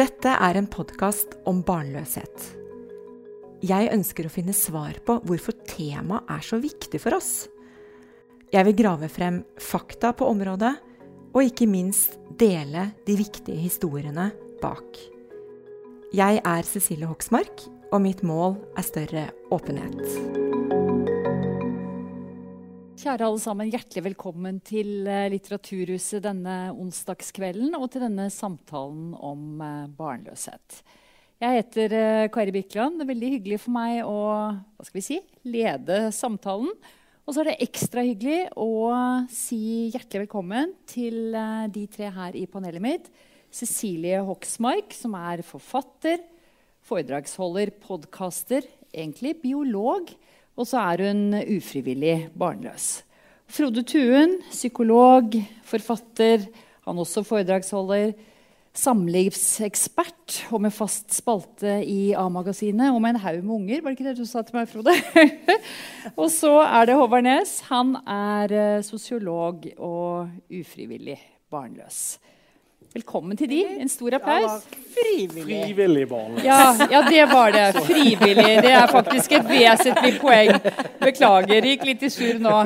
Dette er en podkast om barnløshet. Jeg ønsker å finne svar på hvorfor temaet er så viktig for oss. Jeg vil grave frem fakta på området, og ikke minst dele de viktige historiene bak. Jeg er Cecilie Hoksmark, og mitt mål er større åpenhet. Kjære alle sammen, hjertelig velkommen til eh, Litteraturhuset denne onsdagskvelden og til denne samtalen om eh, barnløshet. Jeg heter eh, Kari Birkeland. Det er veldig hyggelig for meg å hva skal vi si, lede samtalen. Og så er det ekstra hyggelig å si hjertelig velkommen til de tre her i panelet mitt. Cecilie Hoksmark, som er forfatter, foredragsholder, podkaster, egentlig biolog og så er hun ufrivillig barnløs. Frode Tuen, psykolog, forfatter, han også foredragsholder. Samlivsekspert og med fast spalte i A-magasinet og med en haug med unger. Var det ikke det du sa til meg, Frode? og så er det Håvard Nes. Han er eh, sosiolog og ufrivillig barnløs. Velkommen til de. En stor applaus. Frivillig. Frivillig barnløs. Ja, ja, det var det. Frivillig. Det er faktisk et vesentlig poeng. Beklager, gikk litt i surr nå.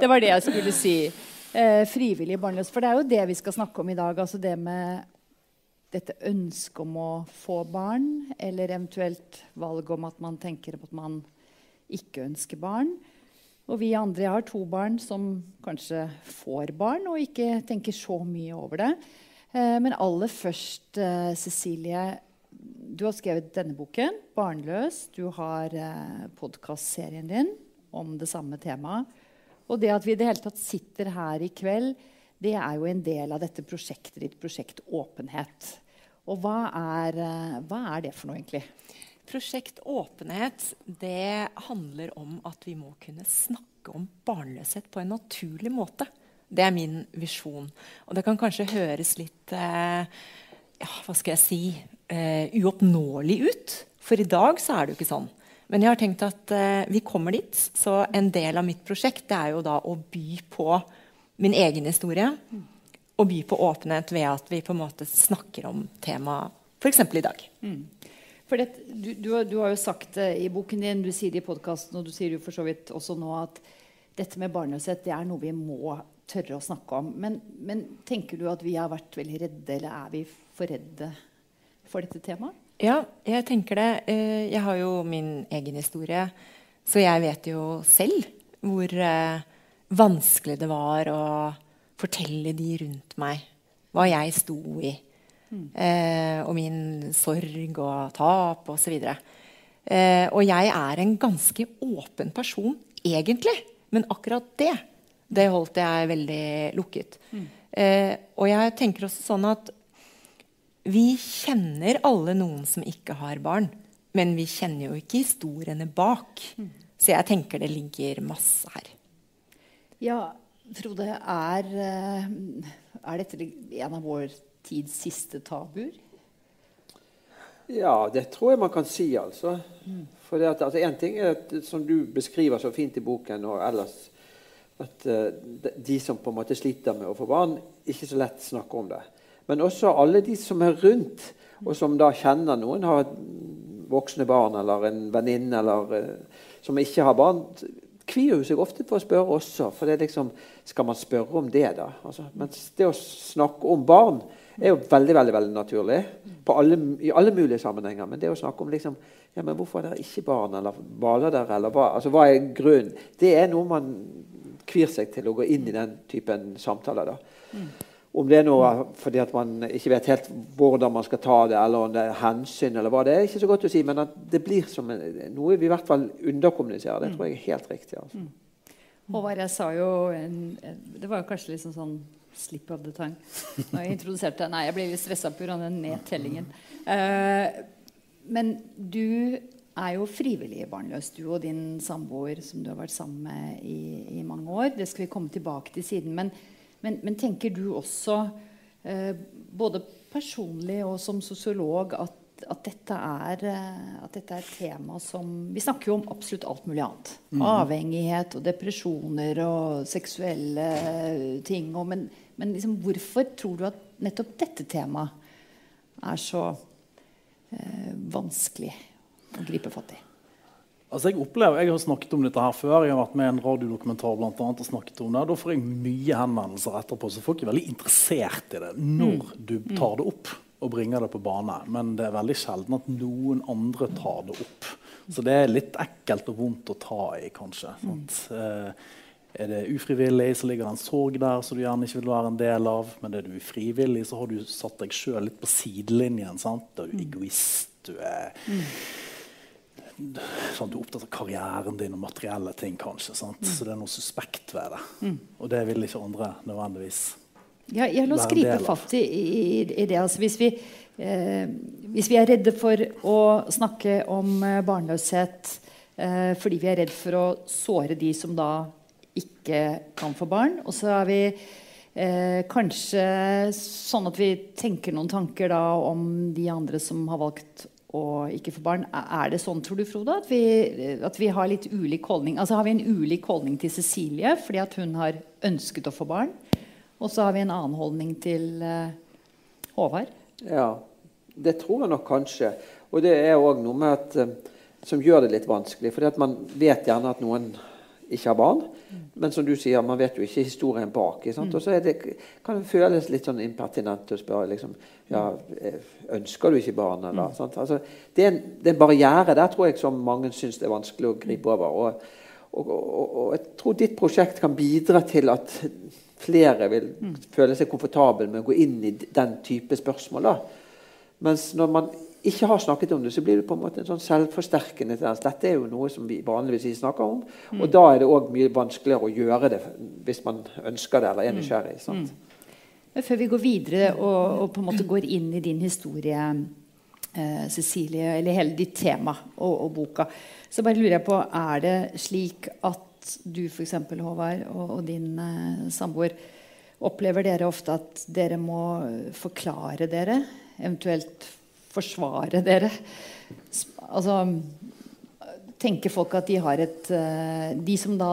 Det var det jeg skulle si. Eh, frivillig barnløs. For det er jo det vi skal snakke om i dag. Altså det med dette ønsket om å få barn, eller eventuelt valget om at man tenker at man ikke ønsker barn. Og vi andre jeg har to barn som kanskje får barn, og ikke tenker så mye over det. Eh, men aller først, eh, Cecilie. Du har skrevet denne boken, 'Barnløs'. Du har eh, podkastserien din om det samme temaet. Og det at vi i det hele tatt sitter her i kveld, det er jo en del av dette prosjektet ditt, Prosjekt Åpenhet. Og hva er, hva er det for noe, egentlig? Prosjekt Åpenhet det handler om at vi må kunne snakke om barnløshet på en naturlig måte. Det er min visjon. Og det kan kanskje høres litt eh, ja, hva skal jeg si eh, uoppnåelig ut. For i dag så er det jo ikke sånn. Men jeg har tenkt at eh, vi kommer dit. Så en del av mitt prosjekt er jo da å by på min egen historie. Og by på åpenhet ved at vi på en måte snakker om temaet f.eks. i dag. Mm. For det, du, du, du, har jo sagt det i boken din, du sier det i podkasten, og du sier jo for så vidt også nå at dette med barnløshet det er noe vi må tørre å snakke om. Men, men, tenker du at vi har vært veldig redde, eller er vi for redde for dette temaet? Ja, jeg tenker det. Eh, jeg har jo min egen historie, så jeg vet jo selv hvor eh, vanskelig det var å fortelle de rundt meg hva jeg sto i. Mm. Eh, og min sorg og tap osv. Eh, og jeg er en ganske åpen person, egentlig. Men akkurat det det holdt jeg veldig lukket. Mm. Eh, og jeg tenker også sånn at vi kjenner alle noen som ikke har barn. Men vi kjenner jo ikke historiene bak. Mm. Så jeg tenker det ligger masse her. Ja, Frode, er, eh, er dette en av vår tids siste tabuer? Ja, det tror jeg man kan si, altså. Mm. For det at, altså, En ting er at, som du beskriver så fint i boken, og ellers at uh, de som på en måte sliter med å få barn, ikke så lett snakker om det. Men også alle de som er rundt, og som da kjenner noen, har voksne barn eller en venninne eller uh, som ikke har barn, kvier seg ofte for å spørre også. For det er liksom, skal man spørre om det, da? Altså, mens det å snakke om barn er jo veldig veldig, veldig naturlig alle, i alle mulige sammenhenger. Men det å snakke om liksom, ja, men hvorfor er dere ikke barn, eller baler dere, eller hva, altså, hva er grunnen? Det er noe man kvir seg til å gå inn i den typen samtaler. Mm. Om det er noe fordi at man ikke vet helt hvordan man skal ta det, eller om det er hensyn, eller hva det er, ikke så godt å si, men at det blir som noe vi i hvert fall underkommuniserer. Det tror jeg er helt riktig. Altså. Mm. Håvard, jeg sa jo en, Det var jo kanskje liksom sånn slip of the tongue når jeg introduserte Nei, jeg ble litt stressa pga. den nedtellingen. Uh, men du er jo frivillig barnløs, du og din samboer som du har vært sammen med i, i mange år. Det skal vi komme tilbake til siden. Men, men, men tenker du også, eh, både personlig og som sosiolog, at, at, dette er, eh, at, dette er, et tema som Vi snakker jo om absolutt alt mulig annet. Mm. Avhengighet og depresjoner og seksuelle ting. Og, men, men liksom, hvorfor tror du at nettopp dette temaet er så eh, vanskelig gripe fatt i? Altså jeg opplever, jeg har snakket om dette her før. Jeg har vært med i en radiodokumentar blant annet, og snakket om det. Da får jeg mye henvendelser etterpå, så folk er veldig interessert i det når mm. du tar det opp og bringer det på bane. Men det er veldig sjelden at noen andre tar det opp. Så det er litt ekkelt og vondt å ta i, kanskje. Mm. Eh, er det ufrivillig, så ligger det en sorg der som du gjerne ikke vil være en del av. Men er du ufrivillig, så har du satt deg sjøl litt på sidelinjen. Sant? Da er du mm. egoist. Du er mm sånn, Du er opptatt av karrieren din og materielle ting, kanskje. Mm. Så det er noe suspekt ved det. Mm. Og det vil ikke andre nødvendigvis ja, jeg la oss gripe fatt i, i, i, det. Altså, hvis, vi, eh, hvis, vi, er redde for å snakke om eh, barnløshet eh, fordi vi er redd for å såre de som da ikke kan få barn, og så er vi eh, kanskje sånn at vi tenker noen tanker da om de andre som har valgt og ikke få barn. Er det sånn, tror du, Frode, at vi, at vi har litt ulik holdning? Altså Har vi en ulik holdning til Cecilie fordi at hun har ønsket å få barn? Og så har vi en annen holdning til uh, Håvard? Ja, det tror jeg nok kanskje. Og det er òg noe med at, uh, som gjør det litt vanskelig. For man vet gjerne at noen ikke har barn. Men som du sier, man vet jo ikke historien bak. Mm. Og så det, kan det føles litt sånn impertinent å spørre liksom, ja, ønsker du ikke barn. Eller, mm. altså, det, er en, det, er en, barriere der tror jeg som mange syns det er vanskelig å gripe over. Og, og, og, og, jeg tror ditt prosjekt kan bidra til at flere vil mm. føle seg komfortable med å gå inn i den type spørsmål. Da. Mens når man ikke har snakket om det, så blir det på en måte en sånn selvforsterkende tendens. Dette er jo noe som vi vanligvis snakker om. Mm. Og da er det òg mye vanskeligere å gjøre det hvis man ønsker det eller er mm. nysgjerrig. Sant? Mm. Før vi går videre og, og, på en måte går inn i din historie, eh, Cecilie, eller hele ditt tema og, og, boka, så bare lurer jeg på Er det slik at du f.eks., Håvard, og, og din eh, samboer opplever dere ofte at dere må forklare dere, eventuelt forsvare dere? Altså, tenker folk at de har et uh, De som da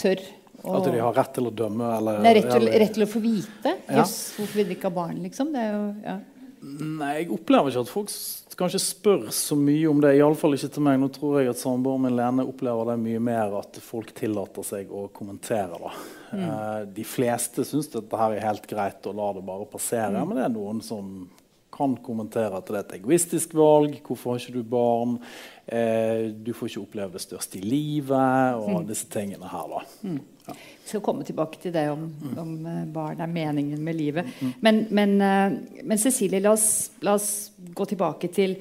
tør å, At de har rett til å dømme? Eller, nei, rett, til, rett, til, å få vite? Ja. Jøss, hvorfor vil de ikke ha barn, liksom? Det er jo, ja. Nei, jeg opplever ikke at folk kanskje spør så mye om det. Iallfall ikke til meg. Nå tror jeg at samboeren min Lene opplever det mye mer at folk tillater seg å kommentere. da. Mm. Uh, de fleste syns dette er helt greit og lar det bare passere. Mm. Men det er noen som kan kommentere at det er et egoistisk valg. Hvorfor har ikke du barn? Eh, du får ikke oppleve det største i livet. Og mm. disse tingene her. da. Mm. Ja. Vi skal komme tilbake til det om, mm. om uh, barn er meningen med livet. Men, men, uh, men, Cecilie, la oss, la oss, gå tilbake til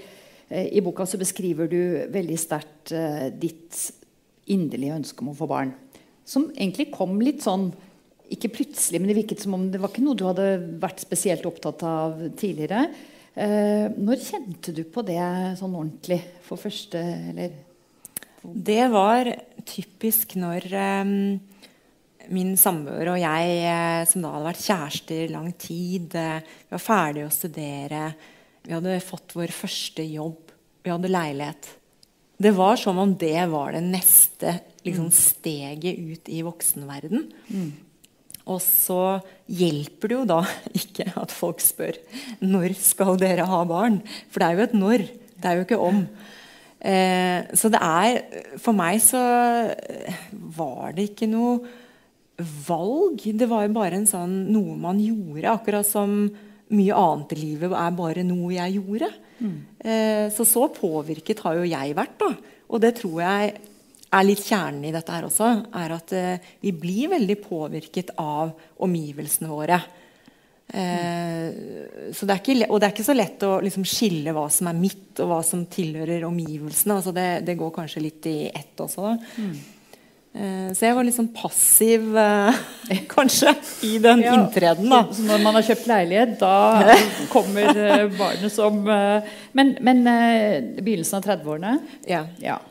eh, I boka så beskriver du veldig sterkt ditt inderlige ønske om å få barn. Som egentlig kom litt sånn ikke plutselig, men det virket som om det var ikke noe du hadde vært spesielt opptatt av tidligere. Eh, når kjente du på det sånn ordentlig for første eller? Det var typisk når eh, min samboer og jeg, eh, som da hadde vært kjærester i lang tid, eh, vi var ferdige å studere, vi hadde fått vår første jobb, vi hadde leilighet. Det var som om det var det neste liksom, steget ut i voksenverden. Mm. Og så hjelper det jo da ikke at folk spør når skal dere ha barn. For det er jo et når. Det er jo ikke om. Eh, så det er For meg så var det ikke noe valg. Det var jo bare en sånn, noe man gjorde. Akkurat som mye annet i livet er bare noe jeg gjorde. Mm. Eh, så så påvirket har jo jeg vært. da. Og det tror jeg er litt kjernen i dette her også, er at uh, vi blir veldig påvirket av omgivelsene våre. Eh, så det ikke, og det er ikke så lett å liksom, skille hva som er mitt, og hva som tilhører omgivelsene. Altså, det, det, går kanskje litt i ett også. Mm. Eh, så jeg var litt sånn passiv, kanskje, i den ja, inntreden. Da. Så, så, når man har kjøpt leilighet, da kommer barnet som Men, men begynnelsen av 30-årene? Ja. ja.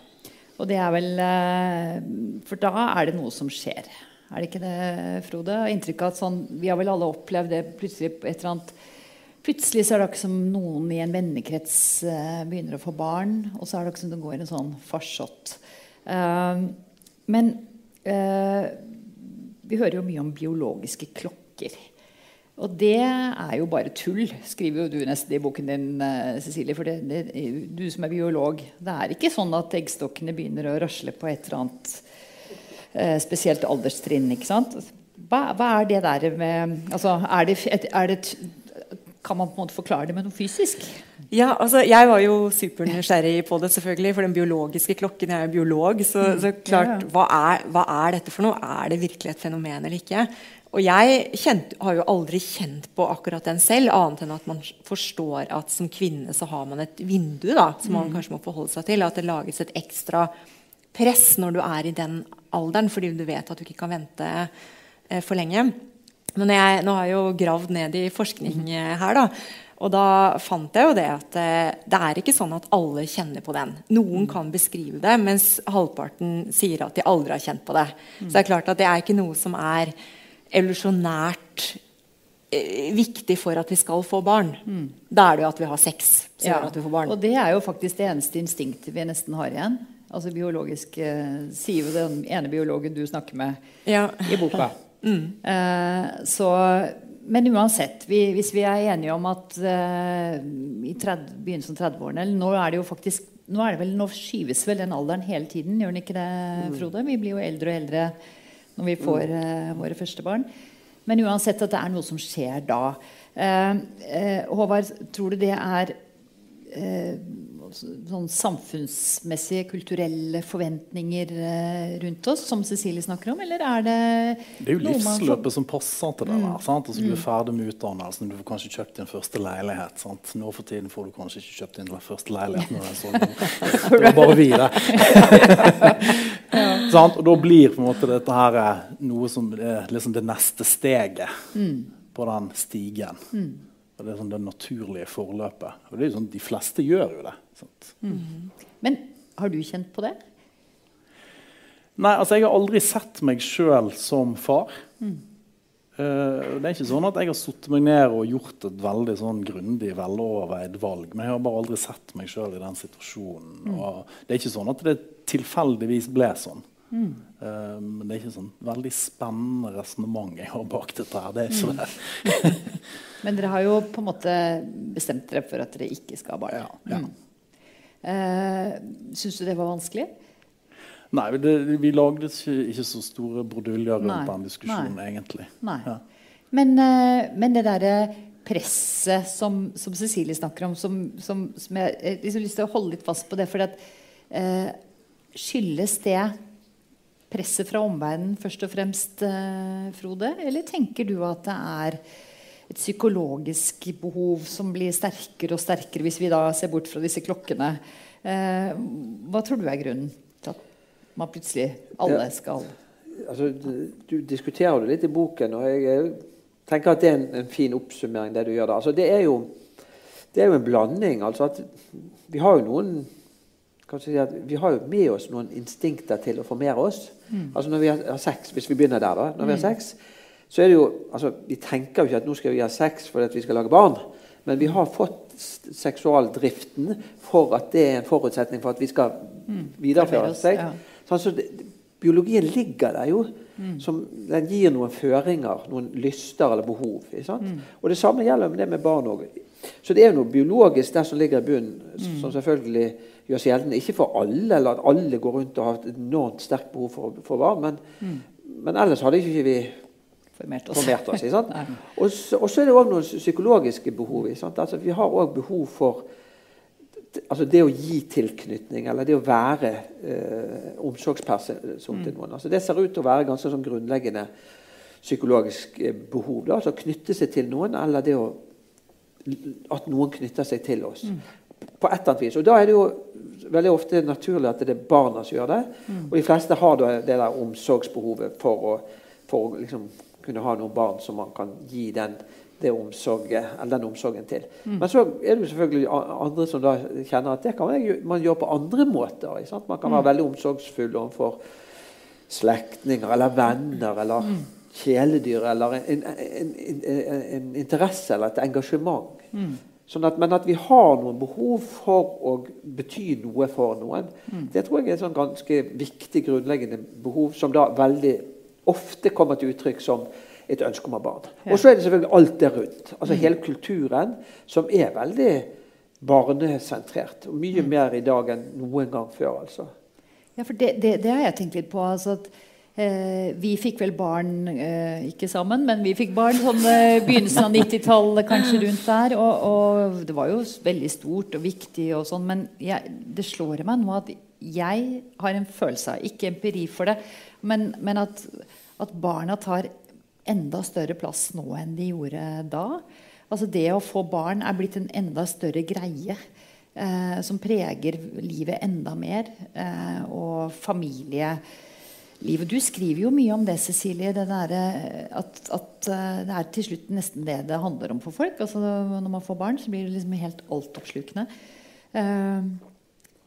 Og det er vel eh, For da er det noe som skjer. Er det ikke det, Frode? Inntrykk at sånn, Vi har vel alle opplevd det plutselig et eller annet Plutselig så er det akkurat som noen i en vennekrets uh, begynner å få barn. Og så er det akkurat som det går en sånn farsott. Uh, men vi hører jo mye om biologiske klokker. Og det er jo bare tull, skriver jo du nesten i boken din, eh, Cecilie. For det, det, du som er biolog, det er ikke sånn at eggstokkene begynner å rasle på et eller annet eh, spesielt alderstrinn. ikke sant? Hva, hva, er det der med altså, er det, er det, Kan man på en måte forklare det med noe fysisk? Ja, altså Jeg var jo supernysgjerrig på det, selvfølgelig, for den biologiske klokken. Jeg er biolog, så, mm. så klart, hva er, hva er, dette for noe? Er det virkelig et fenomen eller ikke? Og jeg kjent, har jo aldri kjent på akkurat den selv, annet enn at man forstår at som kvinne så har man et vindu da, som man mm. kanskje må forholde seg til. At det lages et ekstra press når du er i den alderen, fordi du vet at du ikke kan vente eh, for lenge. Men jeg, nå har jeg jo gravd ned i forskning mm. eh, her, da. Og da fant jeg jo det at eh, det er ikke sånn at alle kjenner på den. Noen mm. kan beskrive det, mens halvparten sier at de aldri har kjent på det. Så det er klart at det er ikke noe som er evolusjonært eh, viktig for at vi skal få barn. Mm. Da er det jo at vi har sex. Ja. Og det er jo faktisk det eneste instinktet vi nesten har igjen. Altså biologisk eh, sier jo den ene biologen du snakker med ja. i boka. mm. eh, så, men uansett, vi, hvis vi er enige om at eh, i 30, begynnelsen av 30-årene Nå er det jo faktisk nå, er det vel, nå skyves vel den alderen hele tiden, gjør den ikke det, mm. Frode? Vi blir jo eldre og eldre når vi får eh, våre første barn. Men uansett at det er noe som skjer da. Uh, uh, Håvard, tror du det er sånn samfunnsmessige, kulturelle forventninger rundt oss, som Cecilie snakker om? Eller er det Det er jo livsløpet som passer til det. Mm. der, sant? Altså, du er mm. ferdig med utdannelsen, du får kanskje kjøpt din første leilighet. Sant? Nå for tiden får du kanskje ikke kjøpt din første leilighet. når det er sånn. Det var bare vi, det. ja. Og da blir på en måte dette her eh, noe som er liksom det neste steget mm. på den stigen. Mm. Og det er sånn det naturlige forløpet. Og det er sånn, De fleste gjør jo det. Mm. Men har du kjent på det? Nei, altså jeg har aldri sett meg sjøl som far. Mm. Uh, det er ikke sånn at jeg har satt meg ned og gjort et veldig sånn grundig veloverveid valg. Men jeg har bare aldri sett meg sjøl i den situasjonen. Mm. Det er ikke sånn at det tilfeldigvis ble sånn. Mm. Uh, men det er ikke sånn veldig spennende resonnement jeg har bak dette. her. Det er ikke mm. det. men dere har jo på en måte bestemt dere for at dere ikke skal ha barn. Ja, ja. Uh, Syns du det var vanskelig? Nei, det, vi lagde ikke så store broduljer rundt Nei. den diskusjonen, Nei. egentlig. Ja. Men, uh, men, det derre presset som, som, Cecilie snakker om, som, som, som jeg har liksom lyst til å holde litt fast på det for at uh, Skyldes det presset fra omverdenen først og fremst, eh, Frode? Eller tenker du at det er et psykologisk behov som blir sterkere og sterkere hvis vi da ser bort fra disse klokkene? hva tror du er grunnen? til at man plutselig alle skal altså, du, diskuterer det litt i boken, og jeg, tenker at det er en, en, fin oppsummering. Det du gjør da. Altså, det, er jo, det er jo en blanding. Altså at vi har jo noen si vi har jo med oss noen instinkter til å formere oss. Mm. Altså Når vi har, har sex, hvis vi begynner der, da. Når mm. vi har mm. sex, så er det jo altså, Vi tenker jo ikke at nå skal vi ha sex fordi vi skal lage barn. Men vi har fått seksualdriften for at det er en forutsetning for at vi skal mm. videreføre seg. Ja. Altså, det, biologien ligger der jo. Mm. Som, den gir noen føringer, noen lyster eller behov. Mm. Og Det samme gjelder med det med barn òg. Så det er jo noe biologisk der som ligger i bunnen, mm. som selvfølgelig gjør seg gjeldende. Ikke for alle, eller at alle går rundt og har et enormt sterkt behov for, for barn. Men, mm. men, ellers hadde ikke vi formert oss. Formert oss og, så, og, så, er det òg noen psykologiske behov. Altså, vi har òg behov for altså det å gi tilknytning, eller det å være eh, omsorgsperson til mm. noen. Altså det ser ut til å være ganske sånn grunnleggende psykologisk eh, behov. Da, altså Knytte seg til noen, eller det å, at noen knytter seg til oss. Mm. På et eller annet vis. Og da er det jo veldig ofte naturlig at det er barna som gjør det. Mm. Og de fleste har det der omsorgsbehovet for å, for å liksom kunne ha noen barn som man kan gi den omsorg, den omsorgen til. Mm. Men så er det jo selvfølgelig andre som da kjenner at det kan man gjøre på andre måter. Man kan være mm. veldig omsorgsfull overfor slektninger eller venner eller mm. kjæledyr eller en, en, en, en, interesse eller et engasjement. Mm. Sånn at, men at vi har noen behov for å bety noe for noen, mm. det tror jeg er et sånn ganske viktig, grunnleggende behov som da veldig ofte kommer til uttrykk som et ønske om å ha barn. Og så er det selvfølgelig alt det rundt. Altså Hele kulturen, som er veldig barnesentrert. Og mye mer i dag enn noen gang før. altså. Ja, for det, det, det har jeg tenkt litt på. altså at Eh, vi fikk vel barn eh, ikke sammen, men vi fikk barn sånn eh, begynnelsen av 90-tallet, kanskje rundt der. Og, og, det var jo veldig stort og viktig, og sånn, men jeg, det slår meg nå at jeg har en følelse av, ikke empiri for det, men, men at, at, barna tar enda større plass nå enn de gjorde da. Altså Det å få barn er blitt en enda større greie. Eh, som preger livet enda mer. Eh, og familielivet. Du skriver jo mye om det, Cecilie. Det der, eh, at, at, eh, det er til slutt nesten det det handler om for folk. Altså, når man får barn, så blir det liksom helt altoppslukende. Uh,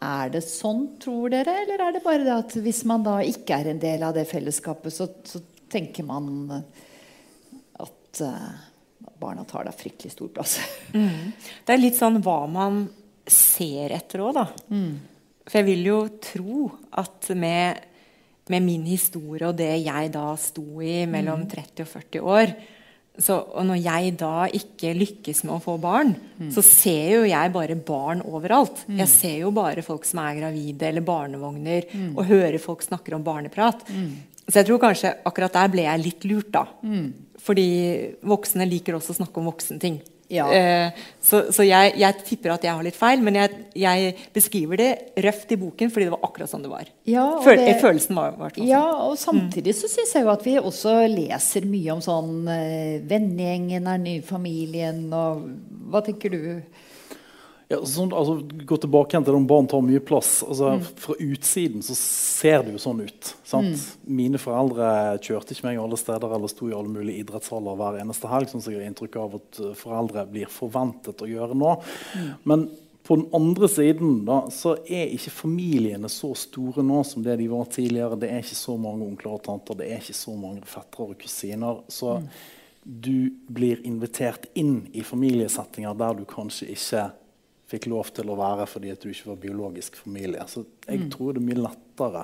er det sånn, tror dere, eller er det bare det at hvis man da ikke er en del av det fellesskapet, så, så tenker man at uh, barna tar da fryktelig stor plass? Mm. Det er litt sånn hva man ser etter òg, da. Mm. For jeg vil jo tro at med med min historie og det jeg da sto i mellom 30 mm. og 40 år så, og når jeg da ikke lykkes med å få barn, mm. så ser jo jeg bare barn overalt. Mm. Jeg ser jo bare folk som er gravide, eller barnevogner, mm. og hører folk snakker om barneprat. Mm. Så jeg tror kanskje akkurat der ble jeg litt lurt, da. Mm. Fordi voksne liker også å snakke om voksenting. Ja. Eh, så, så jeg, jeg, tipper at jeg har litt feil, men jeg, jeg, beskriver det røft i boken fordi det var akkurat sånn det var. Ja, Føl det, følelsen var, var sånn. Ja, og samtidig så syns jeg jo at vi også leser mye om sånn eh, vennegjengen er ny familien, og hva tenker du? Ja, sånn, altså, gå tilbake igjen til om barn tar mye plass. Altså, mm. Fra utsiden så ser det jo sånn ut. Mm. Mine foreldre kjørte ikke meg alle steder eller sto i alle mulige idrettshaller hver eneste helg, sånn som jeg har inntrykk av at eh, foreldre blir forventet å gjøre nå. Mm. Men på den andre siden da, så er ikke familiene så store nå som det de var tidligere. Det er ikke så mange onkler og tanter, det er ikke så mange fettere og kusiner. Så mm. du blir invitert inn i familiesettinger der du kanskje ikke fikk lov til å være fordi at du ikke var biologisk familie. Så jeg mm. tror det er mye lettere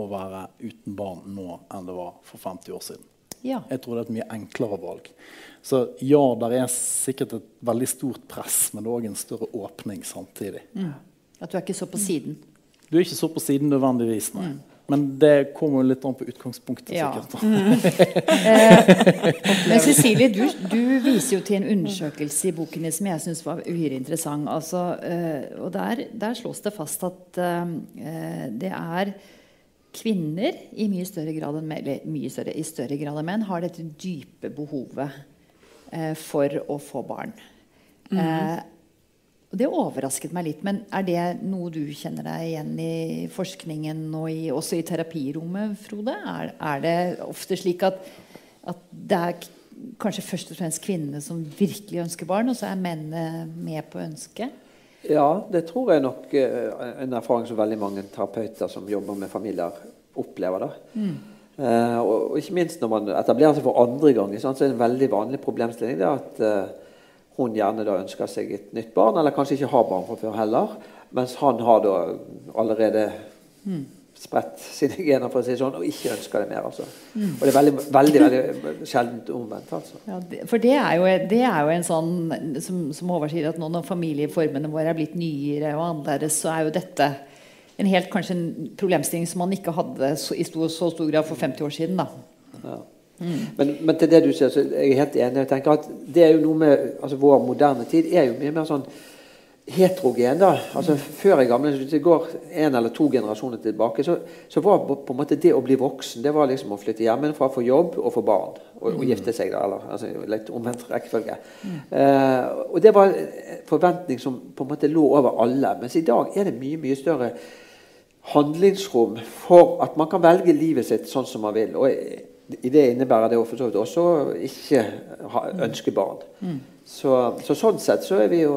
å være uten barn nå enn det var for 50 år siden. Ja. Jeg tror det er et mye enklere valg. Så ja, det er sikkert et veldig stort press, men det er òg en større åpning samtidig. Mm. At du er ikke så på siden? Du er ikke så på siden nødvendigvis, nei. Mm. Men det kommer litt an på utgangspunktet. Ja. sikkert. Mm. Men Cecilie, du, du, viser jo til en undersøkelse i boken din som jeg syns var uhyre interessant. Altså, eh, og der, der, slås det fast at eh, det er kvinner i mye større grad enn eller mye større, i større grad enn menn har dette dype behovet uh, for å få barn. Mm. Og Det overrasket meg litt. Men er det noe du kjenner deg igjen i forskningen og i, også i terapirommet, Frode? Er, er det ofte slik at, at, det er kanskje først og fremst kvinnene som virkelig ønsker barn, og så er mennene med på ønsket? Ja, det tror jeg nok er en erfaring som veldig mange terapeuter som jobber med familier, opplever. da. Mm. Uh, og, og, ikke minst når man etablerer seg for andre gang, så er det en veldig vanlig problemstilling det at uh, hun gjerne da ønsker seg et nytt barn, eller kanskje ikke har barn fra før heller. Mens han har da allerede mm. spredt sine gener for å si sånn, og ikke ønsker det mer. altså. Mm. Og det er veldig veldig, veldig sjeldent omvendt. altså. Ja, det, for det er, jo, det er, jo, en sånn, som, som Håvard sier, at nå når familieformene våre er blitt nyere og annerledes, så er jo dette en helt kanskje en problemstilling som man ikke hadde så, i stor, så stor grad for 50 år siden. da. Ja. Men, men, til det du sier, så er jeg helt enig. Jeg tenker at det er jo noe med, altså Vår moderne tid er jo mye mer sånn heterogen. da, altså Før i gamle Hvis det går en eller to generasjoner tilbake, så, så, var på en måte det å bli voksen det var liksom å flytte hjemmefra, få jobb og få barn. Og, og gifte seg, da, eller altså, litt omvendt rekkefølge. Mm. Uh, og Det var en forventning som på en måte lå over alle. Mens i dag er det mye mye større handlingsrom for at man kan velge livet sitt sånn som man vil. og i det innebærer det for så vidt også ikke ønske barn. Mm. Så, så, sånn sett så er vi jo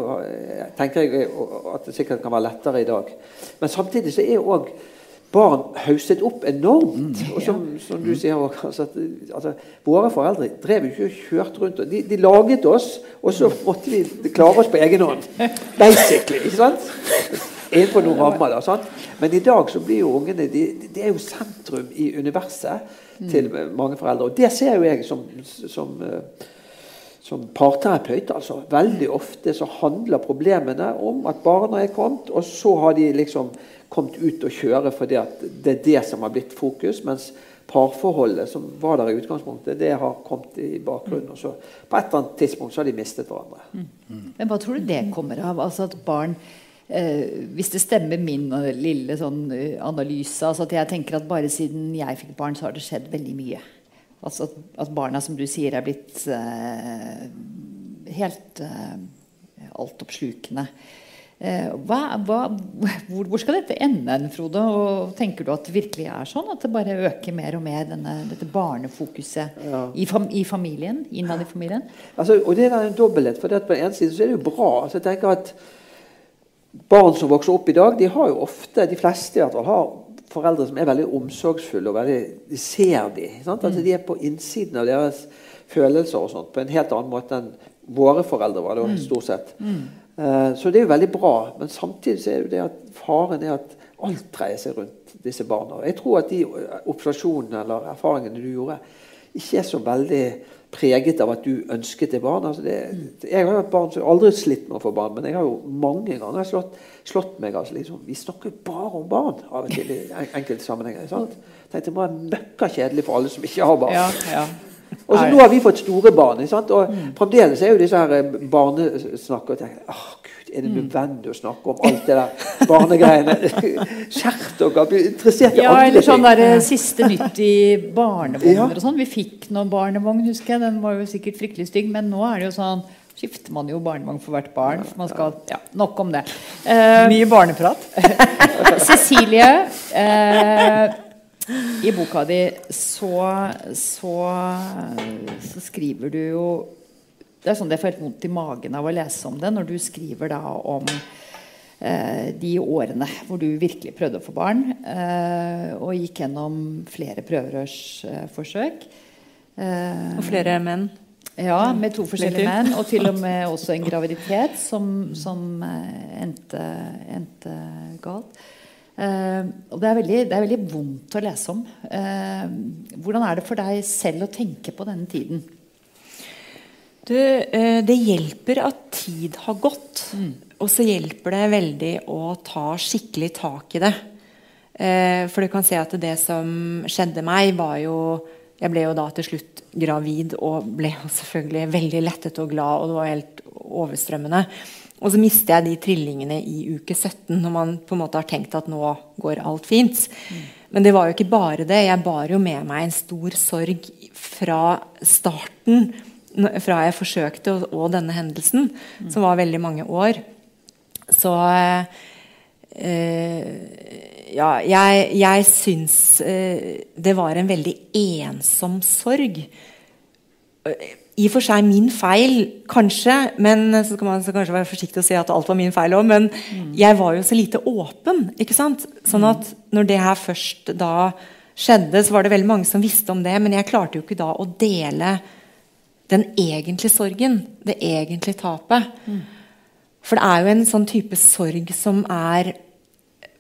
tenker jeg at det sikkert kan være lettere i dag. Men samtidig så er òg barn hausset opp enormt. Mm. Og som, som du sier altså, altså, Våre foreldre drev ikke og kjørte rundt. De, de, laget oss, og så måtte vi klare oss på egen hånd. Basically. ikke sant? innenfor noen rammer. Da, sant? Men i dag så blir jo ungene de, de er jo sentrum i universet til mange foreldre. Og det ser jo jeg som, som, eh, som parterapeut. altså. Veldig ofte så handler problemene om at barna er kommet, og så har de liksom kommet ut og kjøre fordi at det er det som har blitt fokus. mens parforholdet som var der i utgangspunktet, det har kommet i bakgrunnen. Og så på et eller annet tidspunkt så har de mistet hverandre. Mm. Men hva tror du det kommer av? Altså at barn eh, Hvis det stemmer min lille sånn, uh, analyse altså at jeg tenker at bare siden jeg fikk barn, så har det skjedd veldig mye. Altså at, at barna, som du sier, er blitt eh, helt eh, altoppslukende. Eh, hva, hva, hvor, hvor, skal dette ende, Frode? Og tenker du at det virkelig er sånn? At det bare øker mer og mer, denne, dette barnefokuset ja. i, fam, i, familien? Innad i familien? Altså, og det er en dobbelthet. For på den ene siden så er det jo bra. Altså, jeg tenker at Barn som vokser opp i dag, de har jo ofte, de fleste i hvert fall, har foreldre som er veldig omsorgsfulle. og veldig, De ser de, sant? Altså, De er på innsiden av deres følelser og sånt, på en helt annen måte enn våre foreldre var. det mm. stort sett. Mm. Uh, så det er jo veldig bra. Men samtidig så er det at faren er at alt dreier seg rundt disse barna. Jeg tror at de observasjonene eller erfaringene du gjorde, ikke er så veldig preget av at du ønsket deg barn. Altså det, jeg har barn som aldri slitt med å få barn, men jeg har jo mange ganger slått, slått meg. Altså liksom, vi snakker bare om barn av og til i enkelte sammenhenger. sant? Tenkte Det var møkka kjedelig for alle som ikke har barn. Ja, ja. Og så Nå har vi fått store barn. Og mm. Fremdeles er jo disse her barnesnakkene. Og tenker, oh, Gud, er det mm. nødvendig å snakke om alt det der barnegreiene? Skjerp dere! Bli interessert i ja, andre eller sånn der, eh, Siste nytt i barnevogner ja. og sånn. Vi fikk noen barnevogn, husker jeg. Den var jo sikkert fryktelig stygg. Men nå er det jo sånn skifter man jo barnevogn for hvert barn. Man skal, ja, nok om det. Uh, Mye barneprat. Cecilie. Uh, i boka di så, så, så, skriver du jo Det er sånn det får helt vondt i magen av å lese om det når du skriver da om eh, de årene hvor du virkelig prøvde å få barn, eh, og gikk gjennom flere prøverørsforsøk. Eh, og flere menn? Ja, med to forskjellige menn. Og til og med også en graviditet som, som eh, endte, endte galt. Uh, og det er, veldig, det er, veldig, vondt å lese om. Uh, hvordan er det for deg selv å tenke på denne tiden? Du, uh, det hjelper at tid har gått. Mm. Og så hjelper det veldig å ta skikkelig tak i det. for du kan se at det som skjedde meg, var jo Jeg ble jo da til slutt gravid og ble selvfølgelig veldig lettet og glad, og det var helt overstrømmende. Og så mister jeg de trillingene i uke 17, når man på en måte har tenkt at nå går alt fint. Mm. Men det var jo ikke bare det. Jeg bar jo med meg en stor sorg fra starten, fra jeg forsøkte, og, og denne hendelsen, mm. som var veldig mange år. Så øh, ja, jeg, jeg syns øh, det var en veldig ensom sorg i og for seg min feil, kanskje. Men så skal man så kanskje være forsiktig og si at alt var min feil òg. Men mm. jeg var jo så lite åpen. ikke sant? Sånn at når det her først da skjedde, så var det veldig mange som visste om det. Men jeg klarte jo ikke da å dele den egentlige sorgen. Det egentlige tapet. Mm. For det er jo en sånn type sorg som er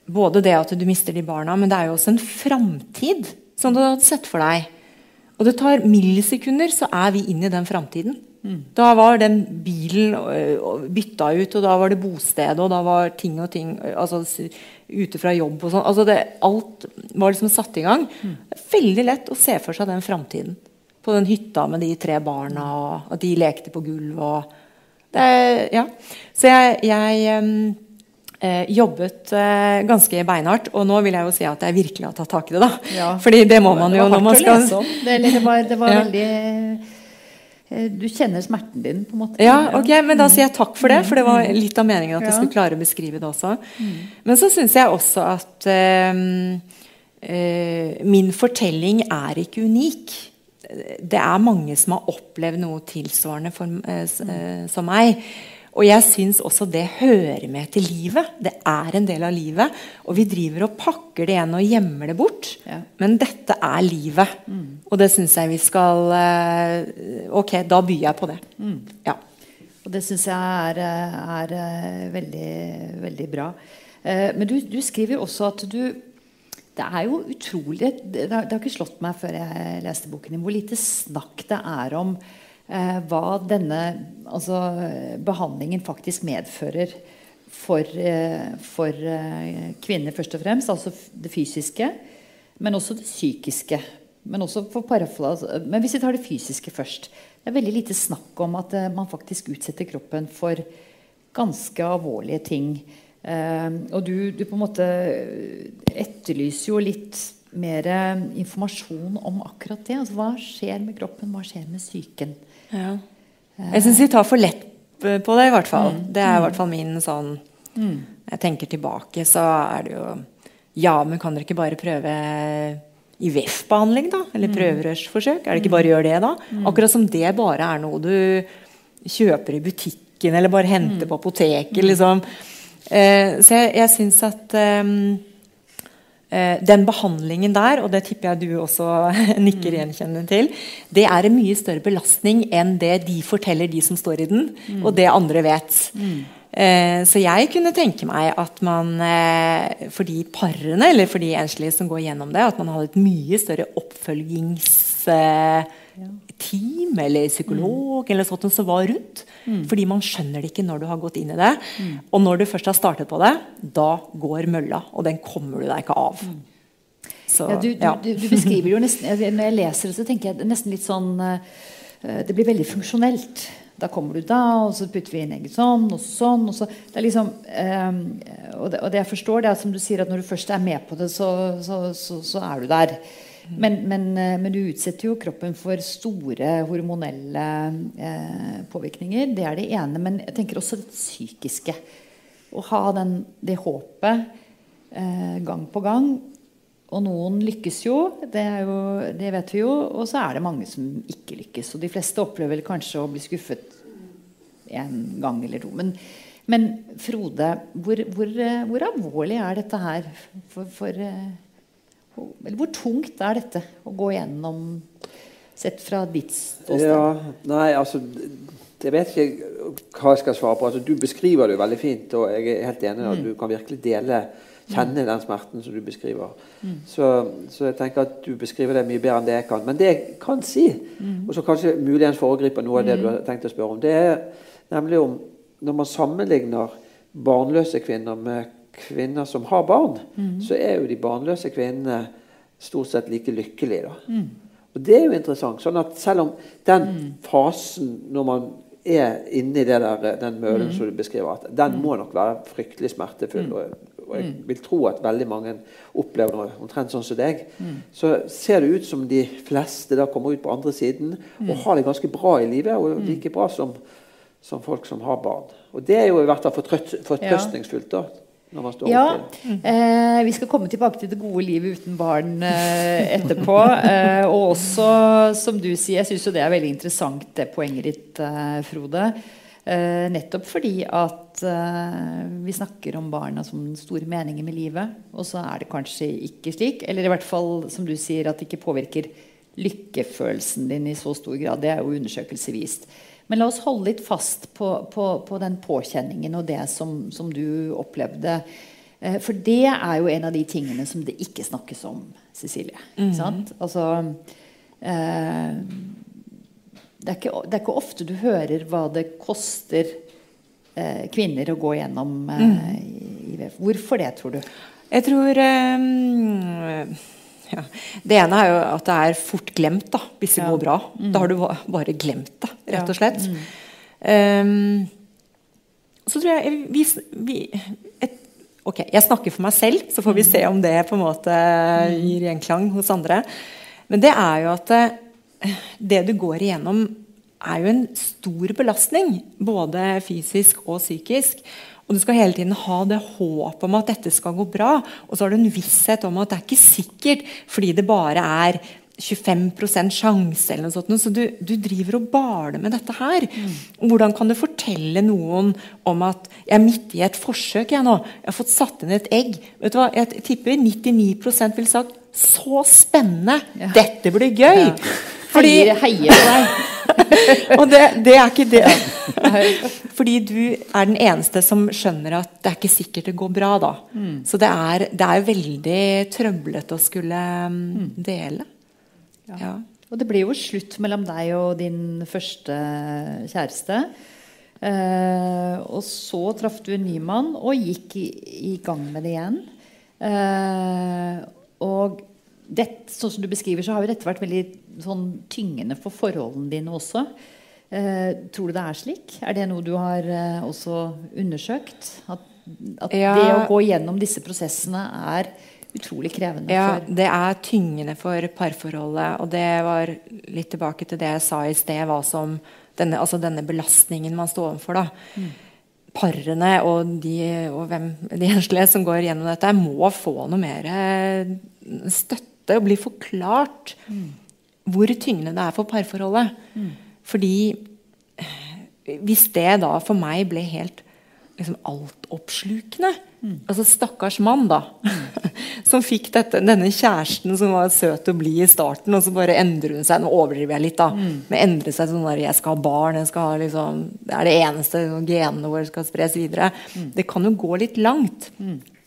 både det at du mister de barna, men det er jo også en framtid som du hadde sett for deg. Og det tar millisekunder, så er vi inne i den framtiden. Mm. Da var den bilen bytta ut, og da var det bosted, og da var ting og ting altså, ute fra jobb og sånn. Altså alt var liksom satt i gang. Mm. Veldig lett å se for seg den framtiden. På den hytta med de tre barna, og at de lekte på gulvet. Ja. Så jeg, jeg eh, jobbet eh, ganske beinhardt. Og nå vil jeg jo si at jeg virkelig har tatt tak i det. da. Ja. Fordi det må man jo når man skal Det, det var, det var ja. veldig eh, du kjenner smerten din, på en måte. Ja, ok, men Da sier jeg takk for det, for det var mm. litt av meningen at jeg skulle klare å beskrive det også. Mm. Men så syns jeg også at uh, min fortelling er ikke unik. Det er mange som har opplevd noe tilsvarende for, eh, som meg. Og jeg syns også det hører med til livet. Det er en del av livet. Og vi driver og pakker det igjen og gjemmer det bort. Ja. Men dette er livet. Mm. Og det syns jeg vi skal eh, Ok, da byr jeg på det. Mm. Ja. Og det syns jeg er, er, veldig, veldig bra. Eh, men du, du skriver også at du Det er jo utrolig det har, ikke slått meg før jeg leste boken din, hvor lite snakk det er om eh, hva denne altså, behandlingen faktisk medfører for, eh, for eh, kvinner, først og fremst. Altså det fysiske, men også det psykiske. Men også for parafla, Men hvis vi tar det fysiske først. Det er veldig lite snakk om at eh, man faktisk utsetter kroppen for ganske alvorlige ting. Eh, og du, du, på en måte etterlyser jo litt mer informasjon om akkurat det. Altså, hva skjer med kroppen? Hva skjer med psyken? Ja. Jeg syns vi tar for lett på det, i hvert fall. Mm. Det er i hvert fall min sånn mm. Jeg tenker tilbake, så er det jo Ja, men kan dere ikke bare prøve i VEF-behandling, da? Eller mm. prøverørsforsøk? Er det ikke bare å gjøre det, da? Mm. Akkurat som det bare er noe du kjøper i butikken, eller bare henter mm. på apoteket, liksom. Eh, så jeg, jeg syns at um, eh, den behandlingen der, og det tipper jeg du også nikker mm. gjenkjennende til, det er en mye større belastning enn det de forteller, de som står i den, mm. og det andre vet. Mm. Eh, så jeg kunne tenke meg at man eh, for de parene eller for de enslige som går gjennom det, at man hadde et mye større oppfølgingsteam eh, eller psykolog eller sånt som var rundt. Mm. Fordi man skjønner det ikke når du har gått inn i det. Mm. Og når du først har startet på det, da går mølla, og den kommer du deg ikke av. Mm. Så, ja, du, ja. Du, du, beskriver jo nesten Når jeg leser det, så tenker jeg nesten litt sånn uh, Det blir veldig funksjonelt. Da kommer du da, og så putter vi inn egget sånn og sånn. Og så, det er liksom, um, og, det, og, det, jeg forstår, det er som du sier, at når du først er med på det, så, så, så, så er du der. Men, men, eh, men, du utsetter jo kroppen for store hormonelle eh, påvirkninger. Det er det ene. Men jeg tenker også det psykiske. Å ha den, det håpet eh, gang på gang. Og noen lykkes jo det, jo, det vet vi jo. Og så er det mange som ikke lykkes. Og de fleste opplever kanskje å bli skuffet en gang eller to. Men, men Frode, hvor, hvor, eh, hvor, alvorlig er dette her for, for eh, eller hvor tungt er dette å gå gjennom, sett fra ditt ståsted? Ja, nei, altså Jeg vet ikke hva jeg skal svare på. Altså, du beskriver det jo veldig fint, og jeg er helt enig mm. du kan virkelig dele kjenne den smerten som du beskriver. Mm. Så, så, jeg tenker at du beskriver det mye bedre enn det jeg kan. Men det jeg kan si, mm. og som kanskje muligens foregriper noe av det du har tenkt å spørre om, det er nemlig om når man sammenligner barnløse kvinner med kvinner som har barn, mm. så er jo de barnløse kvinnene stort sett like lykkelige. Mm. Og Det er jo interessant. sånn at Selv om den mm. fasen når man er inni det der, den mølen mm. som du beskriver, at den må nok være fryktelig smertefull. Mm. Og, og, jeg vil tro at veldig mange opplever noe omtrent sånn som deg. Så ser det ut som de fleste da kommer ut på andre siden og har det ganske bra i livet. Og like bra som, som folk som har barn. Og det er jo i hvert fall fortrøstningsfullt. da ja, eh, Vi skal komme tilbake til det gode livet uten barn eh, etterpå. Eh, og også, som du sier, jeg syns det er veldig interessant det poenget ditt, eh, Frode. Eh, nettopp fordi at eh, vi snakker om barna som store meningen med livet. Og så er det kanskje ikke slik. Eller i hvert fall, som du sier, at det ikke påvirker lykkefølelsen din i så stor grad. Det er jo undersøkelser vist. Men la oss holde litt fast på, på, på den påkjenningen og det som, som du opplevde. Eh, for det er jo en av de tingene som det ikke snakkes om, Cecilie. Mm -hmm. Altså eh, det, er ikke, det, er ikke, ofte du hører hva det koster eh, kvinner å gå gjennom eh, mm. IVF. Hvorfor det, tror du? Jeg tror um ja. Det ene er jo at det er fort glemt da, hvis det ja. går bra. Mm. Da har du bare glemt det, rett og slett. Mm. Um, så tror jeg vi, vi et, Ok, jeg snakker for meg selv, så får vi se om det på en måte mm. gir gjenklang hos andre. Men det er jo at eh, det du går igjennom, er jo en stor belastning. Både fysisk og psykisk. Og du skal hele tiden ha det håpet om at dette skal gå bra. Og så har du en visshet om at det er ikke sikkert, fordi det bare er 25 sjanse eller noe sånt. Så du, du, driver og baler med dette her. Mm. Hvordan kan du fortelle noen om at jeg er midt i et forsøk jeg nå. Jeg har fått satt inn et egg. Vet du hva? Jeg tipper 99% vil sagt så spennende! Ja. Dette blir gøy! Ja. Fordi, heier, heier på deg. og det, det, er ikke det. Fordi du er den eneste som skjønner at det er ikke sikkert det går bra da. Mm. Så det er, det er veldig trøblete å skulle um, dele. Ja. ja. Og det blir jo slutt mellom deg og din første kjæreste. Eh, og så traff du en ny mann og gikk i, i gang med det igjen. Eh, og det, sånn som du beskriver, så har jo dette vært veldig sånn, tyngende for forholdene dine også. Eh, tror du det er slik? Er det noe du har eh, også undersøkt? At, at ja. det å gå gjennom disse prosessene er utrolig krevende. Ja, det er tyngende for parforholdet. Og det var litt tilbake til det jeg sa i sted, hva som denne, altså denne belastningen man står overfor. da. Mm. Parene og, de, og hvem, de enslige som går gjennom dette, må få noe mer eh, støtte og bli forklart mm. hvor tyngende det er for parforholdet. Mm. Fordi eh, hvis det da for meg ble helt liksom altoppslukende Mm. Altså Stakkars mann, da. Som fikk dette, denne kjæresten som var søt og blid i starten, og så bare endrer hun seg. Nå overdriver jeg litt, da. Mm. Men endrer seg sånn der jeg skal ha barn, jeg skal ha liksom, det er det eneste, genene våre skal spres videre. Mm. Det kan jo gå litt langt.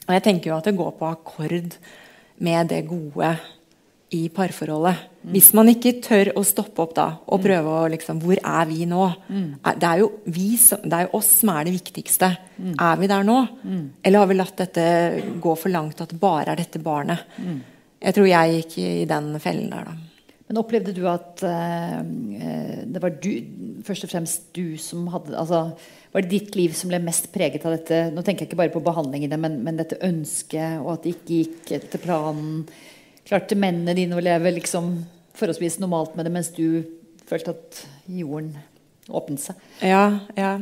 Og jeg tenker jo at det går på akkord med det gode i parforholdet. Mm. Hvis man ikke tør å stoppe opp da og mm. prøve å liksom Hvor er vi nå? Mm. Det, er jo vi som, det er jo oss som er det viktigste. Mm. Er vi der nå? Mm. Eller har vi latt dette gå for langt at det bare er dette barnet? Mm. Jeg tror jeg gikk i den fellen der, da. Men opplevde du at uh, det var du, først og fremst du som hadde altså, Var det ditt liv som ble mest preget av dette? Nå tenker jeg ikke bare på behandlingene, men, men dette ønsket, og at det ikke gikk etter planen klarte mennene dine å leve liksom forholdsvis normalt med det, mens du følte at jorden åpnet seg? Ja, ja.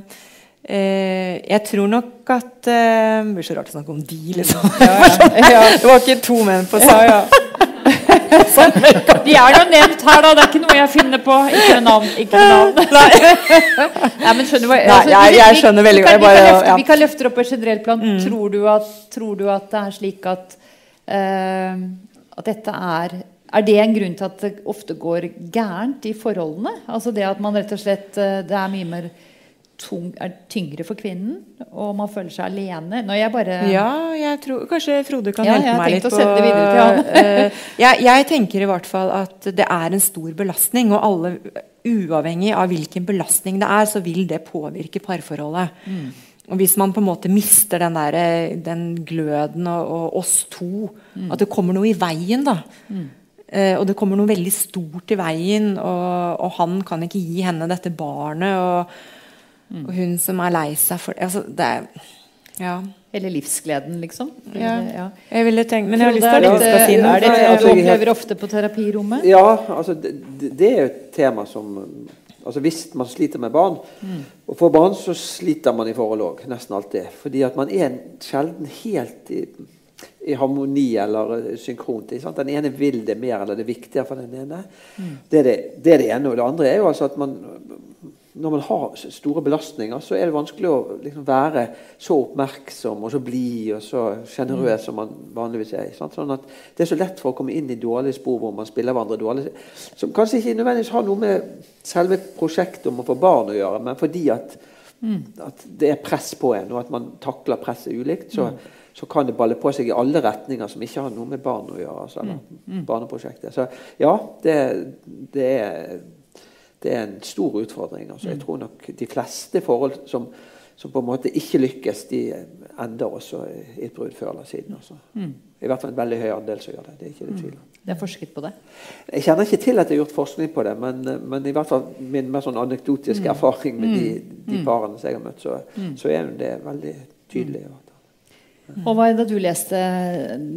Eh, jeg tror nok at eh, Det blir så rart å snakke om de, liksom. Ja, ja. det var ikke to menn på samme De er jo nevnt her, da. Det er ikke noe jeg finner på. Ikke navn. Ikke navn. Nei, men skjønner altså, jeg, jeg, skjønner veldig godt. Vi, vi, vi, kan løfte opp på generelt plan. Mm. Tror, du at, tror, du at, det er slik at uh, at dette er er det en grunn til at det ofte går gærent i forholdene? Altså det at man rett og slett eh, Det er mye mer tung, er tyngre for kvinnen, og man føler seg alene. Når jeg bare Ja, jeg tror kanskje Frode kan ja, hjelpe meg litt på uh, jeg, jeg, tenker i hvert fall at det er en stor belastning, og alle Uavhengig av hvilken belastning det er, så vil det påvirke parforholdet. Mm. Og hvis man på en måte mister den, der, den gløden og, og, oss to mm. At det kommer noe i veien, da. Mm. Eh, og det kommer noe veldig stort i veien, og, og, han kan ikke gi henne dette barnet. Og, mm. og hun som er lei seg for altså, det. Er, ja. Eller livsgleden, liksom. Ja. ja. Jeg ville tenkt, Men jeg har lyst til å si noe. Er det noe du opplever ofte på terapirommet? Ja, altså det, det er jo et tema som Altså Hvis man sliter med barn, mm. og for barn, så sliter man i forhold òg. Nesten alltid. Fordi at man er sjelden helt i, i harmoni eller synkront. Den ene vil det mer, eller det er viktigere for den ene. Mm. Det, er det, det, er det, ene. Og det andre er jo altså at man når man har store belastninger, så er det vanskelig å liksom være så oppmerksom og så blid og så sjenerøs som man vanligvis er. Sånn at Det er så lett for å komme inn i dårlige spor hvor man spiller hverandre dårlig. Som kanskje ikke nødvendigvis har noe med selve prosjektet om å få barn å gjøre, men fordi at, mm. at det er press på en, og at man takler presset ulikt. så, mm. så kan det balle på seg i alle retninger som ikke har noe med barn å gjøre. Altså, eller mm. mm. barneprosjektet. Så ja, det, det er det er en stor utfordring. Altså, jeg mm. tror nok de fleste forhold som, som, på en måte ikke lykkes, de ender også i et brudd før eller siden. Altså. Mm. I hvert fall en veldig høy andel som gjør det. Det er ikke det mm. tvil om. Det er forsket på det? Jeg kjenner ikke til at det er gjort forskning på det, men, men i hvert fall min mer sånn anekdotiske mm. erfaring med de, de, parene som jeg har møtt, så, så er det veldig tydelig. Og hva Da du leste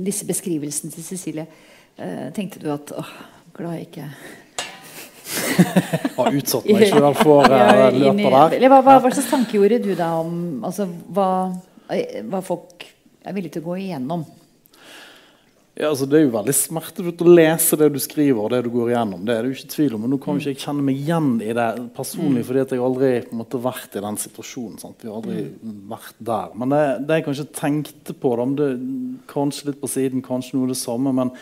disse beskrivelsene til Cecilie, eh, tenkte du at åh, glad jeg ikke har utsatt meg sjøl for uh, løpet der. Hva, hva, hva, slags tanke gjorde du da om altså, hva, hva, folk er villige til å gå igjennom? Ja, altså, det er jo veldig smertefullt å lese det du skriver og det du går igjennom. det er det jo ikke tvil om, Men nå kan ikke jeg kjenne meg igjen i det personlig, mm. fordi jeg aldri har vært i den situasjonen. Sant? Vi har aldri mm. vært der. Men det, det, jeg kanskje tenkte på, da, det, kanskje litt på siden, kanskje noe av det samme men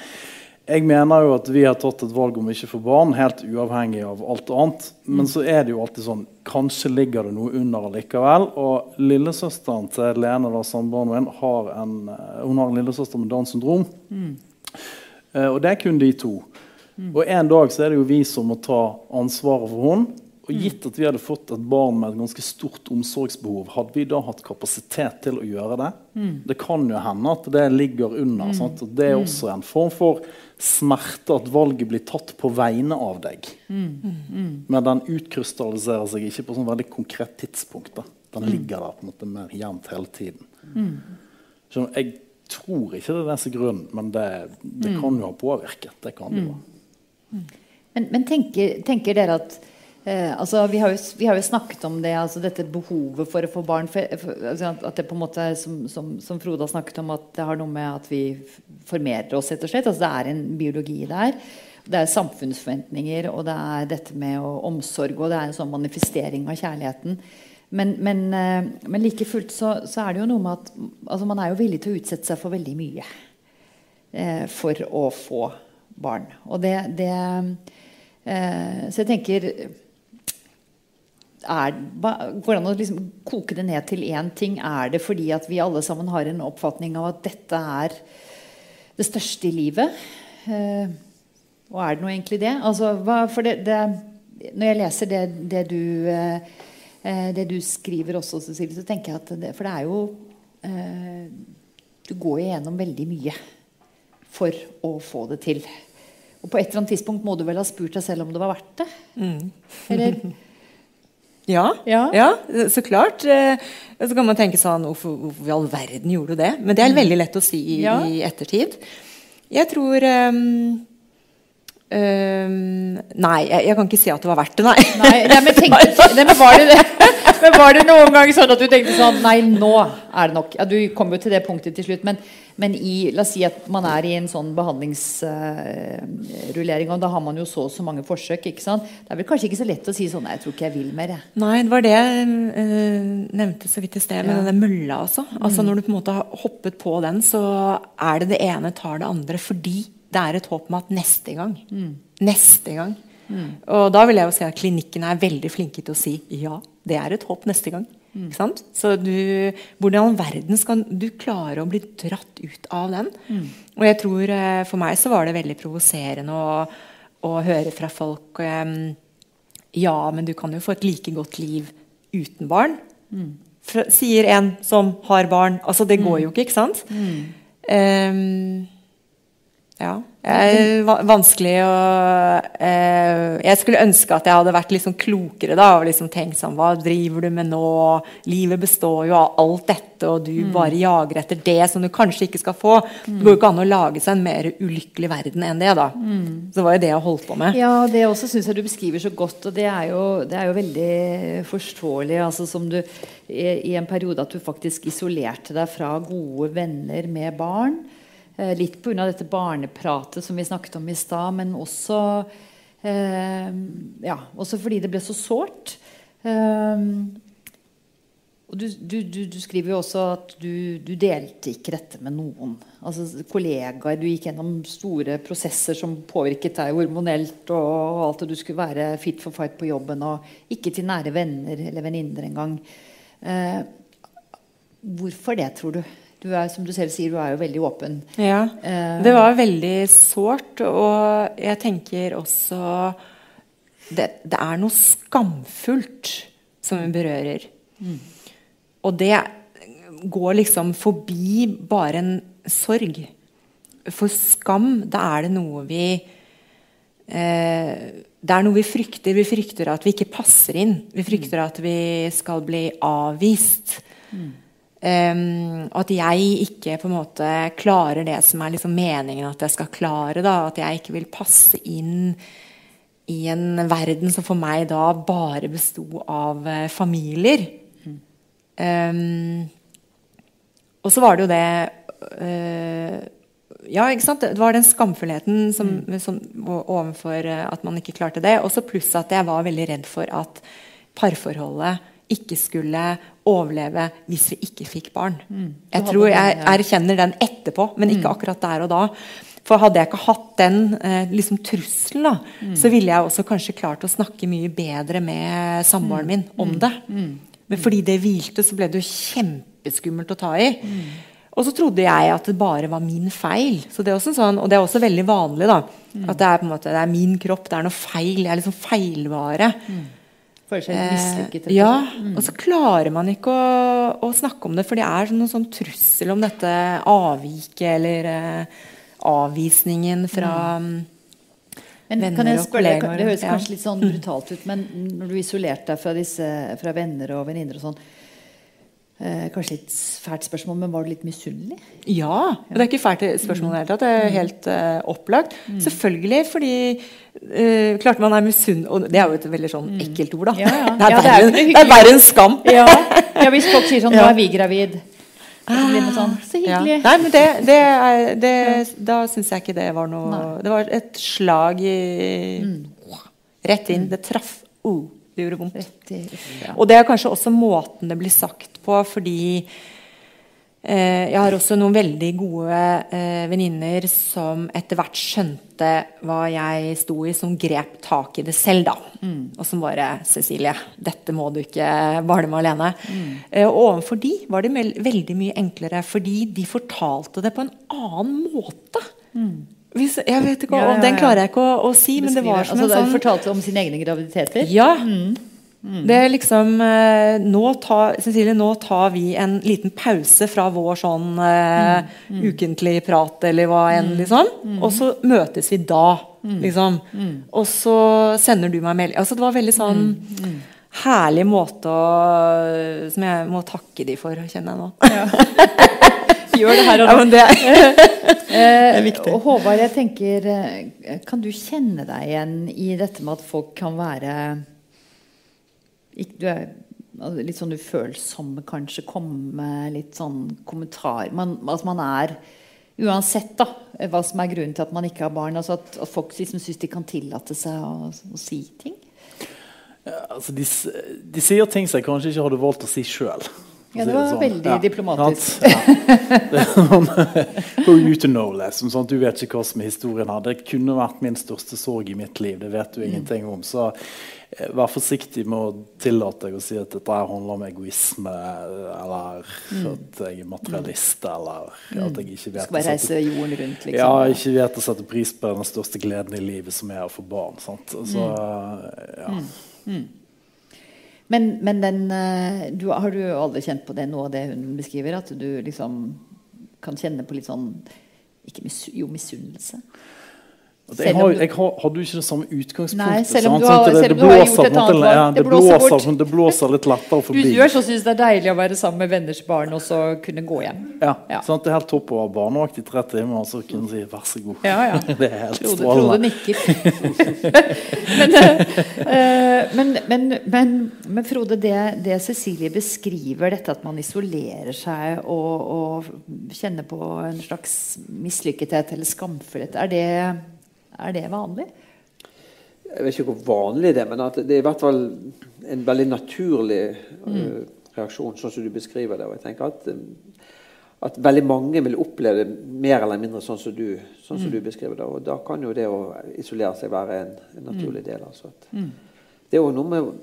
Jeg mener jo at vi har tatt et valg om ikke å få barn, helt uavhengig av alt annet. Men så er det jo alltid sånn Kanskje ligger det noe under likevel. Og lillesøsteren til Lene, da, samboeren min, har en, eh, hun har en lillesøster med Downs syndrom. Eh, og det er kun de to. Og en dag så er det jo vi som må ta ansvaret for henne. Og gitt at vi hadde fått et barn med et ganske stort omsorgsbehov, hadde vi da hatt kapasitet til å gjøre det? Det kan jo hende at det ligger under. sant? Og det er også en form for smerte at valget blir tatt på vegne av deg. Men den utkrystalliserer seg ikke på sånn veldig konkret tidspunkt. da. Den ligger der på en måte mer jevnt hele tiden. Så jeg tror ikke det er det som er grunnen, men det, det kan jo ha påvirket. Det kan det jo. Men, men tenker, tenker dere at eh, altså vi, har jo, vi har jo snakket om det, altså dette behovet for å få barn. For, for, altså at det på en måte, som, som, som Frode har snakket om, at det har noe med at vi formerer oss. altså Det er en biologi der. Det er samfunnsforventninger, og det er dette med å, omsorg. Og det er en sånn manifestering av kjærligheten. Men, men, eh, men like fullt så, så, er det jo noe med at altså man er jo villig til å utsette seg for veldig mye eh, for å få barn. Og det, det eh, Så jeg tenker er, Går det an å liksom koke det ned til én ting? Er det fordi at vi alle sammen har en oppfatning av at dette er det største i livet? Eh, og er det nå egentlig det? Altså, hva, det, det, når jeg leser det, det du eh, det du skriver også, Cecilie, så tenker jeg at det, For det er jo eh, Du går jo gjennom veldig mye for å få det til. Og på et eller annet tidspunkt må du vel ha spurt deg selv om det var verdt det? Mm. Eller? Ja, Ja. ja, så klart. Eh, Så kan man tenke sånn Hvorfor, hvorfor i all verden gjorde du det? Men det er veldig lett å si i, Ja. i ettertid. Jeg tror ehm, ehm, Nei, jeg, jeg kan ikke si at det var verdt det, nei. Nei, nei, men, tenkte, nei, men, var det, men var det noen gang sånn at du tenkte sånn Nei, nå er det nok. Ja, du kom jo til det punktet til slutt. Men, men i, la oss si at man er i en sånn behandlingsrullering, og da har man jo så og så mange forsøk. ikke sant? Det er vel kanskje ikke så lett å si sånn Nei, jeg tror ikke jeg vil mer. Jeg. Nei, det var det jeg uh, nevnte så vidt i sted, med Ja. denne mølla. Altså. altså Når du på en måte har hoppet på den, så er det det ene tar det andre. Fordi det er et håp om at neste gang Neste gang. Og da vil jeg jo si at klinikkene er veldig flinke til å si ja, det er et håp neste gang. Ikke sant? Så du, hvordan i verden skal du klare å bli dratt ut av den? Og jeg tror eh, for meg så var det veldig provoserende å, å høre fra folk eh, ja, men du kan jo få et like godt liv uten barn. Fra, sier en som har barn. Altså, det går jo ikke, ikke sant? Ehm, ja. Eh, vanskelig å eh, Jeg skulle ønske at jeg hadde vært liksom klokere da, og liksom tenkt sånn Hva driver du med nå? Livet består jo av alt dette, og du bare jager etter det som du kanskje ikke skal få. Det går jo ikke an å lage seg en mer ulykkelig verden enn det, da. Så det var jo det jeg holdt på med. Ja, det også syns jeg du beskriver så godt, og det er jo, det er jo veldig forståelig. Altså som du i, i en periode at du faktisk isolerte deg fra gode venner med barn. Eh, litt pga. dette barnepratet som vi snakket om i stad, men også eh, Ja, også fordi det ble så sårt. Eh, du, du, du, du skriver jo også at du delte ikke dette med noen. Altså kollegaer. Du gikk gjennom store prosesser som påvirket deg hormonelt. Og, og alt, og du skulle være fit for fight på jobben. Og ikke til nære venner eller venninner engang. Eh, hvorfor det, tror du? Du er, som du selv sier, du er jo veldig åpen. Ja, Eh. det var veldig sårt. Og jeg tenker også det, det er noe skamfullt som vi berører. Og det går liksom forbi bare en sorg. For skam, da er det noe vi eh, Det er noe vi frykter. Vi frykter at vi ikke passer inn. Vi frykter at vi skal bli avvist. Um, at jeg ikke på en måte klarer det som er liksom meningen at jeg skal klare. Da. At jeg ikke vil passe inn i en verden som for meg da bare besto av uh, familier. Um, og så var det jo det uh, Ja, ikke sant? Det var den skamfullheten som, som, overfor eh, at man ikke klarte det. Og så pluss at jeg var veldig redd for at parforholdet ikke skulle overleve hvis vi ikke fikk barn. Jeg hadde tror jeg erkjenner den etterpå, men ikke akkurat der og da. For hadde jeg ikke hatt den eh, liksom trusselen, da, så ville jeg også kanskje klart å snakke mye bedre med samboeren min om det. Men fordi det hvilte, så ble det jo kjempeskummelt å ta i. Og så trodde jeg at det bare var min feil. Så det også sånn, og det er også veldig vanlig. da, At det er på en måte, det er min kropp, det er noe feil. Jeg er liksom feilvare. Føler seg mislykket. Eh, ja, og så klarer man ikke å, å snakke om det, for det er noen sånn trussel om dette avviket eller eh, avvisningen fra mm. Men venner kan jeg og spørre deg, kollegaer, Det høres ja. kanskje litt sånn brutalt ut, men når du isolerte deg fra, disse, fra venner og venninner og sånn eh, Kanskje litt fælt spørsmål, men var du litt misunnelig? Ja. Det er ikke fælt spørsmål i det hele tatt. Det er helt eh, opplagt. Selvfølgelig, fordi eh, klart man er misunnelig Og det er jo et veldig sånn ekkelt ord, da. Ja, ja. Det, er er verre, ja, det er enn skam. Ja, hvis folk sier sånn 'Nå er vi gravid'. Sånn, Så Ja. hyggelig. Nei, men det, det er, det, Da syns jeg ikke det var noe Nei. Mm. Det var et slag i Rett inn. Det traff. Oh, det gjorde vondt. Og det er kanskje også måten det blir sagt på, fordi eh, jeg har også noen veldig gode eh, venninner som etter hvert skjønte hva jeg sto i, som grep tak i det selv, da. Og som bare 'Cecilie, dette må du ikke bale med alene'. Eh, og overfor de var det veldig mye enklere, fordi de fortalte det på en annen måte. Hvis, jeg vet ikke, Ja, ja, ja. Den klarer jeg ikke å, å si, men det Beskrive. var som altså, en sånn Fortalte om sine egne graviditeter? ja. Det er liksom eh, nå, tar, Cecilie, nå tar vi en liten pause fra vår sånn eh, ukentlig prat, eller hva enn, liksom. Og så møtes vi da, liksom. Og så sender du meg melding. Altså, det var veldig sånn herlig måte å Som jeg må takke de for, kjenner jeg nå. Gjør det her og Ja, nå. men det det er viktig. og Håvard, jeg tenker eh, Kan du kjenne deg igjen i dette med at folk kan være Du er altså, litt sånn ufølsomme, kanskje komme med litt sånn kommentar man, At man er Uansett da, hva som er grunnen til at man ikke har barn. Altså at, at folk liksom syns de kan tillate seg å, å si ting. Altså, de, de sier ting som jeg kanskje ikke hadde valgt å si sjøl. Ja, det var veldig diplomatisk. Ja. Det er sånn, are you to know, liksom, sånn, Du vet ikke hva som historien hadde. Det kunne vært min største sorg i mitt liv. Det vet du ingenting om. Så eh, vær forsiktig med å tillate deg å si at dette handler om egoisme, eller at jeg er materialist, eller at jeg ikke vet å sette, rundt, liksom. ja, ikke vet å sette pris på den største gleden i livet, som er å få barn. Sant? Så, ja. Men, men den, eh, du, har du aldri kjent på det noe av det hun beskriver? At du liksom kan kjenne på litt sånn misu, Jo, misunnelse? Jeg, har, du- jeg har, hadde jo ikke det samme utgangspunktet. Nei, selv om du har- Sånn det, det, blåser, gjort et annet valg. ja, Det det, blåser det litt lettere Du forbi. gjør så syns det er deilig å være sammen med venners barn og så kunne gå hjem. Ja, Ja. Sant? Det er helt topp å ha barnevakt i tre timer og så kunne si 'vær så god'. Ja, ja. Det er helt Frode, Frode nikker. men, eh, men, men, men, men Frode, det, det Cecilie beskriver, dette at man isolerer seg og, og kjenner på en slags mislykkethet eller skamfullhet, er det, er det vanlig? Jeg vet ikke hvor vanlig det er, men at det er i hvert fall en veldig naturlig mm. reaksjon, sånn som du beskriver det. Og jeg tenker at, øh, at veldig mange vil oppleve det mer eller mindre sånn som du, sånn som du beskriver det. Og da kan jo det å isolere seg være en, en naturlig del. Altså. At, Det er jo noe med å,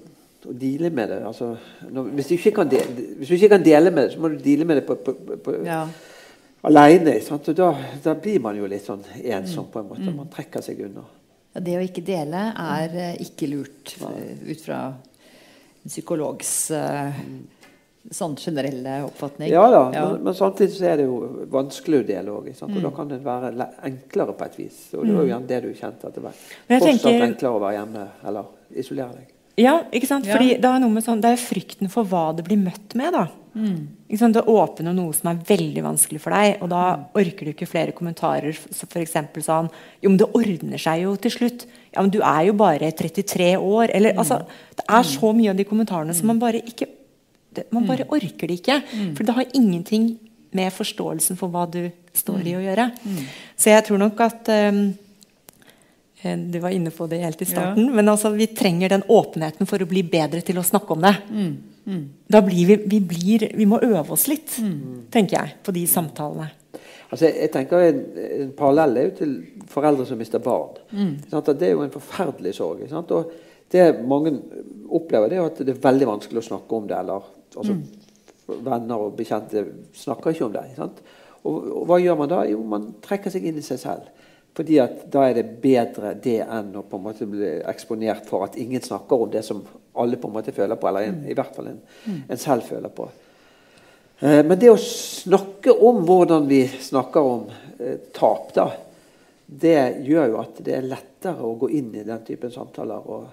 deale med det. Altså, når, hvis, du ikke kan dele, hvis du ikke kan dele med det, så må du deale med det på, på, på Ja. Sant? Da, da blir man jo litt sånn ensom, på en måte. Man trekker seg unna. Ja, Det å ikke dele er eh, ikke lurt eh, ut fra en psykologs eh, sånn generelle oppfatning. Ja da, Ja. Men, men samtidig så er det jo vanskelig å dele òg. Og da kan det være enklere på et vis. Og det var jo gjerne det du kjente etter hvert. var Fortsatt tenker- enklere å være hjemme eller isolere deg. Ja, ikke sant? Ja. Fordi det er, noe med sånn, det er frykten for hva det blir møtt med. da. Ikke sant? Det åpner noe som er veldig vanskelig for deg, og da orker du ikke flere kommentarer. F.eks. sånn Jo, men det ordner seg jo til slutt. Ja, men du er jo bare 33 år. Eller altså Det er så mye av de kommentarene som man bare ikke det, Man bare orker det ikke. For det har ingenting med forståelsen for hva du står i å gjøre. Så jeg tror nok at um, Du var inne på det helt i starten. Men altså, vi trenger den åpenheten for å bli bedre til å snakke om det. Da blir vi, vi, blir, vi må øve oss litt, tenker jeg, på de samtalene. Altså, jeg, jeg tenker En, en parallell er jo til foreldre som mister barn. Sant? Det er jo en forferdelig sorg. Sant? Og det mange opplever, det er at det er veldig vanskelig å snakke om det. eller altså, Venner og bekjente snakker ikke om det. Sant? Og, og hva gjør man da? Jo, man trekker seg inn i seg selv. Fordi at da er det bedre det enn å på en måte bli eksponert for at ingen snakker om det som alle på en måte føler på, eller en, i hvert fall en, en selv føler på. Eh, Men det å snakke om hvordan vi snakker om eh, tap, da, det gjør jo at det er lettere å gå inn i den typen samtaler og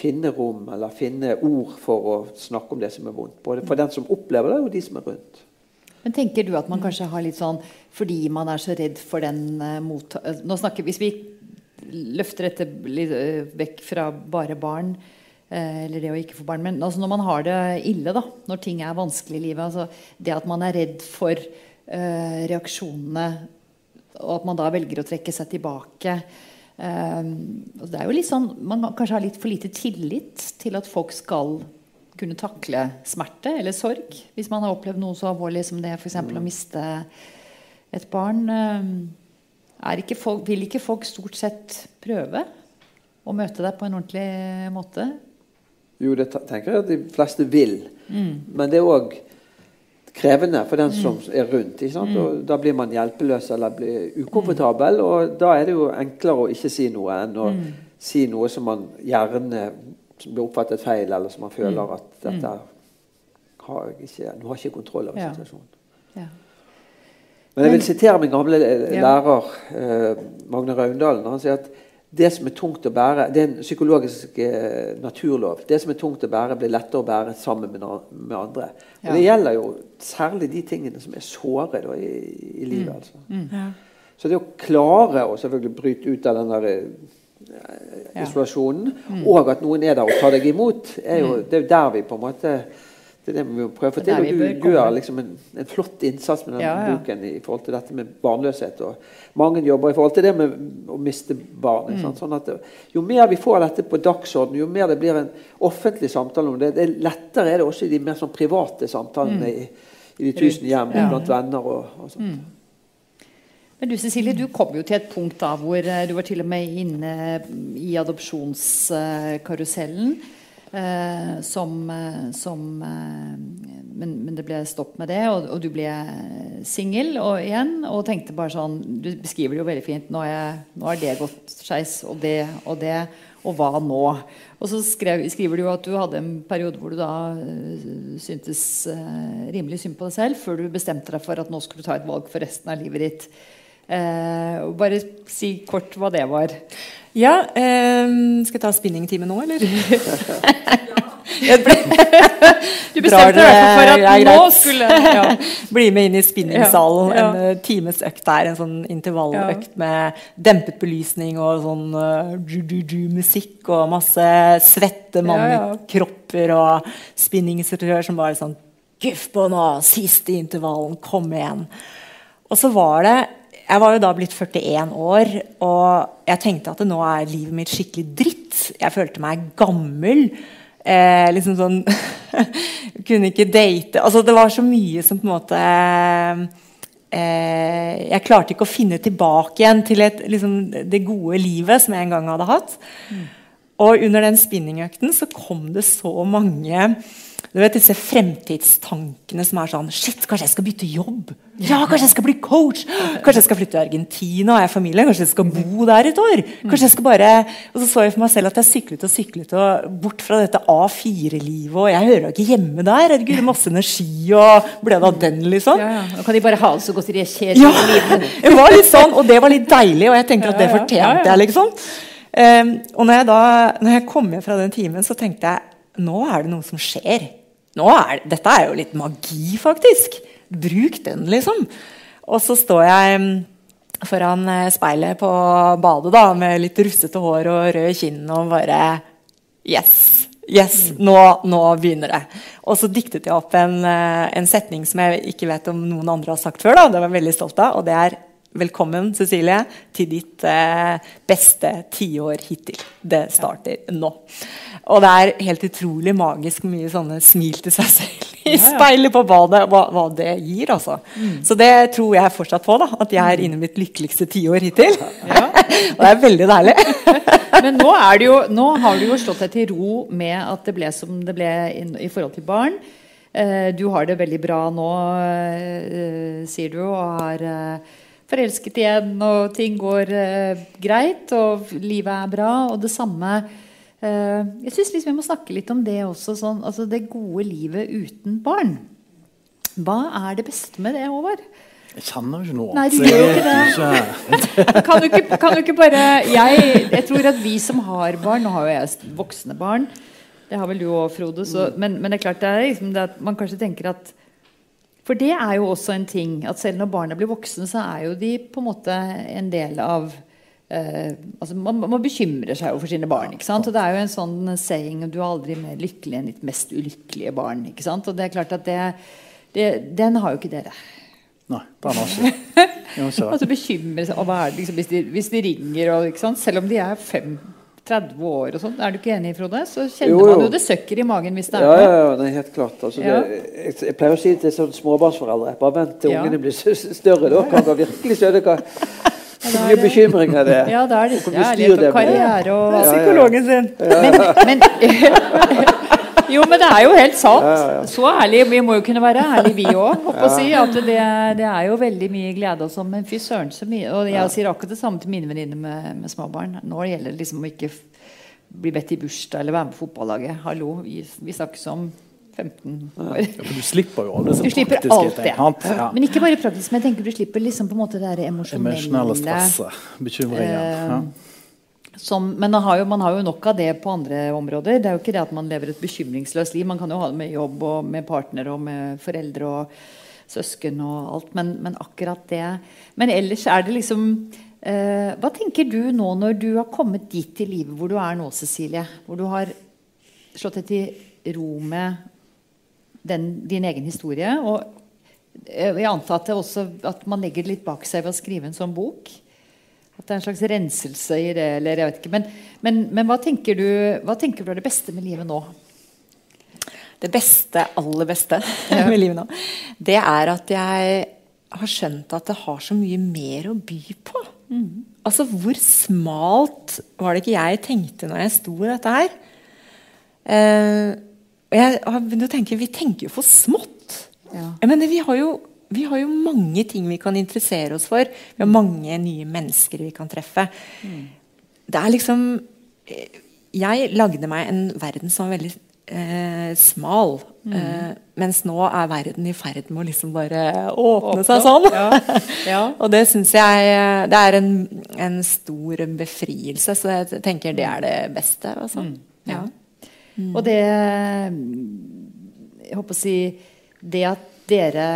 finne rom eller finne ord for å snakke om det som er vondt. Både for den som opplever det, og de som er rundt. Men tenker du at man kanskje har litt sånn fordi man er så redd for den uh, mot... eh, nå snakker Hvis vi løfter dette litt uh, vekk fra bare barn, eller det å ikke få barn Men altså når man har det ille, da, når ting er vanskelig i livet altså Det at man er redd for reaksjonene, og at man da velger å trekke seg tilbake altså det er jo litt sånn, Man kanskje har litt for lite tillit til at folk skal kunne takle smerte eller sorg. Hvis man har opplevd noe så alvorlig som det f.eks. å miste et barn. ikke folk, vil ikke folk stort sett prøve å møte deg på en ordentlig måte? Jo, det tenker jeg at de fleste vil. Men det er òg krevende for den som er rundt. Ikke sant? Og da blir man hjelpeløs eller blir ukomfortabel. Og da er det jo enklere å ikke si noe enn å si noe som man gjerne som blir oppfattet feil, eller som man føler at dette har jeg ikke, du har ikke kontroll over Ja. situasjonen. Ja. Men jeg vil sitere min gamle eh, Ja. lærer eh, Magne Raundalen. Han sier at det som er tungt å bære, det er en psykologisk eh, naturlov. Det som er tungt å bære, blir lettere å bære sammen med, med andre. Og Ja. Det gjelder jo særlig de tingene som er såre da, i, i livet. altså. Ja. Så det å klare å selvfølgelig bryte ut av den der isolasjonen, og at noen er der og tar deg imot, er jo, det er jo der vi på en måte det er det vi må prøve å få til. Og du gjør liksom en, en flott innsats med den Ja, ja. boken i forhold til dette med barnløshet. Og mange jobber i forhold til det med å miste barn. Mm. Sånn at jo mer vi får dette på dagsorden, jo mer det blir en offentlig samtale om det, det er lettere er det også i de mer sånn private samtalene i, i de tusen hjem Mm. Ja. Mm. blant venner og, og sånt. Men du Cecilie, du kom jo til et punkt da hvor eh, du var til og med inne i adopsjonskarusellen. Eh, som, eh, som eh, men, men det ble stopp med det, og, og du ble singel igjen. Og tenkte bare sånn Du beskriver det jo veldig fint. Nå, jeg, nå har det gått skeis, og det og det. Og hva nå? Og så skrev, skriver du jo at du hadde en periode hvor du da eh, syntes eh, rimelig synd på deg selv, før du bestemte deg for at nå skulle du ta et valg for resten av livet ditt. Eh, bare si kort hva det var. Ja, eh, skal jeg ta spinningtime nå, eller? Du bestemte deg for at ja, nå skulle ja. Bli med inn i spinningsalen. Ja, ja. En uh, times økt der. En sånn intervalløkt med dempet belysning og sånn uh, ju-ju-ju-musikk og masse svette ja. og spinningsinstruktør som bare sånn Guff på nå! Siste intervallen! Kom igjen! Og så var det Jeg var jo da blitt 41 år, og jeg tenkte at nå er livet mitt skikkelig dritt. Jeg følte meg gammel. Eh, liksom sånn Kunne ikke date Altså, det var så mye som på en måte eh, Jeg klarte ikke å finne tilbake igjen til et, liksom, det gode livet som jeg en gang hadde hatt. Og under den spinningøkten så kom det så mange du vet disse fremtidstankene som er sånn Shit, kanskje jeg skal bytte jobb? Ja, kanskje jeg skal bli coach? Kanskje jeg skal flytte til Argentina og jeg er familie? Kanskje jeg skal bo der et år? Kanskje jeg skal bare Og så så jeg for meg selv at jeg syklet og syklet og bort fra dette A4-livet, og jeg hører jo ikke hjemme der. Herregud, masse energi og ble det av den, liksom? Ja, ja. Nå kan de bare ha det så godt de er kjedelige Ja, i livet. det var litt sånn, og det var litt deilig, og jeg tenker at det fortjente jeg, liksom. Um, og når jeg da når jeg kom hjem fra den timen, så tenkte jeg nå er det noe som skjer. Nå er det, dette er jo litt magi, faktisk. Bruk den, liksom. Og så står jeg mm, foran eh, speilet på badet da, med litt russete hår og rød kinn og bare Yes! Yes, nå, nå begynner det. Og så diktet jeg opp en, eh, en setning som jeg ikke vet om noen andre har sagt før. da, Det var jeg veldig stolt av, og det er Velkommen, Cecilie, til ditt eh, beste tiår hittil. Det starter nå. Og det er helt utrolig magisk mye sånne smil til seg selv i speilet på badet hva, hva det gir. altså. Så det tror jeg fortsatt på. da, At jeg er inne i mitt lykkeligste tiår hittil. og det er veldig deilig. Men nå, er det jo, nå har du jo slått deg til ro med at det ble som det ble i, i forhold til barn. Eh, du har det veldig bra nå, eh, sier du, og har forelsket igjen, og ting går eh, greit, og livet er bra, og det samme eh, Jeg syns liksom vi må snakke litt om det også, sånn, altså det gode livet uten barn. Hva er det beste med det, Håvard? Jeg kjenner jo ikke noe. Nei, du gjør jo ikke det. kan du ikke, kan du ikke bare jeg, jeg tror at vi som har barn Nå har jo jeg voksne barn. Det har vel du òg, Frode. Så, men, men det er klart det er liksom det at man kanskje tenker at For det er jo også en ting at selv når barna blir voksne, så er jo de på en måte en del av eh, altså man, man bekymrer seg jo for sine barn. ikke sant? Og det er jo en sånn saying du er aldri mer lykkelig enn ditt mest ulykkelige barn. ikke sant? Og det er klart at det, det, den har jo ikke dere. Nei, har ikke. Ikke. Altså bekymre seg over det, liksom, hvis, de, hvis de ringer, og, ikke sant? selv om de er fem, 30 år og sånn. Er du ikke enig, Frode? Så kjenner Jo, jo. man jo det søkker i magen hvis det er Ja, ja, ja, er helt klart. Altså, Ja. det, jeg, jeg pleier å si til sånn småbarnsforeldre bare vent til Ja. ungene blir større. Da kan dere virkelig skjønne hva hvor er mye bekymring bekymringer det er. Ja, da er det ja, det og karriere og Ja, ja, ja. Psykologen sin. Men, men Jo, men det er jo helt sant. Så ærlig. Vi må jo kunne være ærlige, vi òg. Si at det, det er jo veldig mye glede og sånn, men fy søren så mye. Og jeg sier akkurat det samme til mine venninner med, med småbarn. Nå gjelder det liksom å ikke bli bedt i bursdag eller være med på fotballaget. Hallo, vi, vi snakkes om 15 år. Ja, for du slipper jo alle slipper praktiske alt det. ting? Ja. Men ikke bare praktisk, men jeg tenker du slipper liksom på en måte det Emosjonelle emosjonelle stresset. Bekymringen. Uh, Ja. Som, men man har, jo, man har jo nok av det på andre områder. Det er jo ikke det at man lever et bekymringsløst liv. Man kan jo ha det med jobb og med partner og med foreldre og søsken og alt. Men, men akkurat det Men ellers er det liksom eh, Hva tenker du nå når du har kommet dit i livet hvor du er nå, Cecilie? Hvor du har slått deg til ro med den, din egen historie. Og eh, jeg antar at, det også, at man legger det litt bak seg ved å skrive en sånn bok. At det er en slags renselse i det, eller jeg vet ikke. Men, men, men hva, tenker du, hva tenker du er det beste med livet nå? Det beste, aller beste med livet nå, det er at jeg har skjønt at det har så mye mer å by på. Altså, hvor smalt var det ikke jeg tenkte når jeg sto i dette her? Eh, og jeg har begynt å tenke Vi tenker jo for smått. Ja. Jeg mener, vi har, jo, vi har jo mange ting vi kan interessere oss for. Vi har mange nye mennesker vi kan treffe. Det er liksom eh, Jeg lagde meg en verden som var veldig eh, smal. Eh, mens nå er verden i ferd med å liksom bare åpne seg sånn. Ja. Ja. Og det syns jeg eh, Det er en, en stor befrielse, så jeg tenker det er det beste. Altså. Ja. Og det Jeg håper å si Det at dere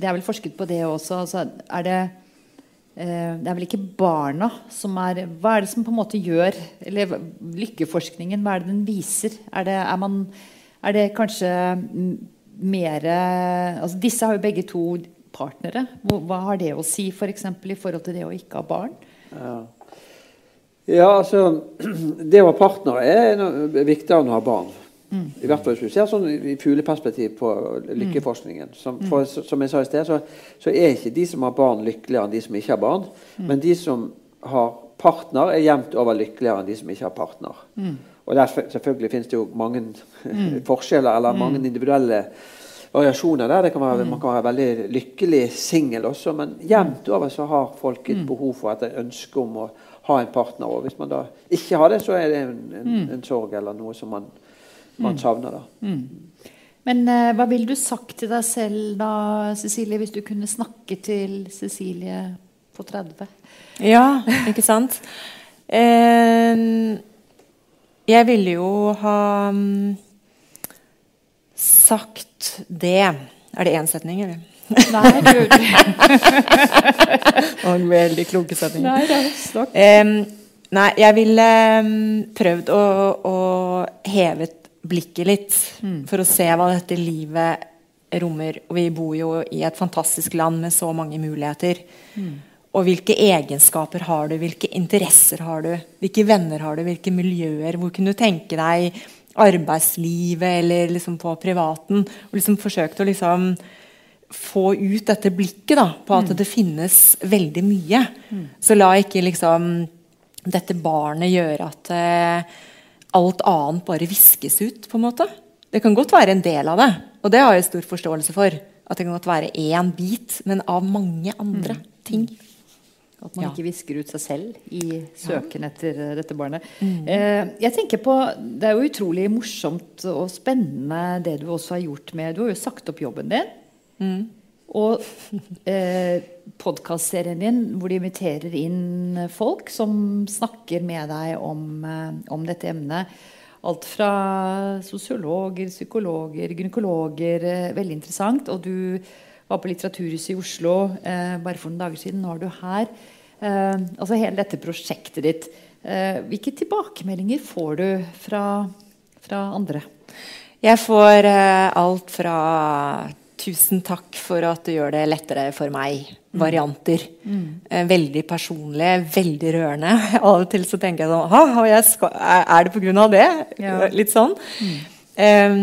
Det er vel forsket på det også. Altså er det eh, det er vel ikke barna som er Hva er det som på en måte gjør Eller lykkeforskningen, hva er det den viser? Er det, er man, er det kanskje mer altså Disse har jo begge to partnere. Hva har det å si for eksempel, i forhold til det å ikke ha barn? Ja. ja, altså Det å ha partner er viktigere enn å ha barn. I hvert fall hvis du ser sånn i fugleperspektiv på lykkeforskningen. Som, for, som jeg sa i sted, så, så er ikke de som har barn, lykkeligere enn de som ikke har barn. Men de som har partner, er jevnt over lykkeligere enn de som ikke har partner. Og der, selvfølgelig finnes det jo mange forskjeller, eller mange individuelle variasjoner der. Det kan være, Man kan være veldig lykkelig singel også, men jevnt over så har folk et behov for et ønske om å ha en partner. Og hvis man da ikke har det, så er det en, en, en sorg eller noe som man, man savner. da. Men eh, hva ville du sagt til deg selv da, Cecilie, hvis du kunne snakke til Cecilie på 30? Ja, ikke sant? Eh, jeg ville jo ha mm, sagt det Er det én setning, eller? Nei, gud. Og veldig kloke setning. nei da, snakk. Em, nei, jeg ville em, prøvd å, å heve blikket litt for å se hva dette livet rommer. Og vi bor jo i et fantastisk land med så mange muligheter. Og hvilke egenskaper har du, hvilke interesser har du, hvilke venner har du, hvilke miljøer. Hvor kunne du tenke deg arbeidslivet eller liksom på privaten. Og liksom forsøkte å liksom få ut dette blikket da, på at det finnes veldig mye. Så la ikke liksom dette barnet gjøre at eh, alt annet bare viskes ut. på en måte. Det kan godt være en del av det, og det har jeg stor forståelse for. At det kan godt være én bit, men av mange andre ting. At man Ja. ikke visker ut seg selv i søken etter eh, dette barnet. Eh, jeg tenker på, Det er jo utrolig morsomt og spennende det du også har gjort med Du har jo sagt opp jobben din. Og eh, podkastserien din hvor de inviterer inn folk som snakker med deg om, eh, om dette emnet. Alt fra sosiologer, psykologer, gynekologer. Eh, veldig interessant. Og du var på Litteraturhuset i Oslo eh, bare for noen dager siden. Nå er du her. Eh, altså hele dette prosjektet ditt. Eh, hvilke tilbakemeldinger får du fra, fra andre? Jeg får eh, alt fra 'tusen takk for at du gjør det lettere for meg'. Varianter. Eh, veldig personlige, veldig rørende. Av og til så tenker jeg sånn «Ha, jeg skal, Er det pga. det? Ja. Litt sånn. Eh,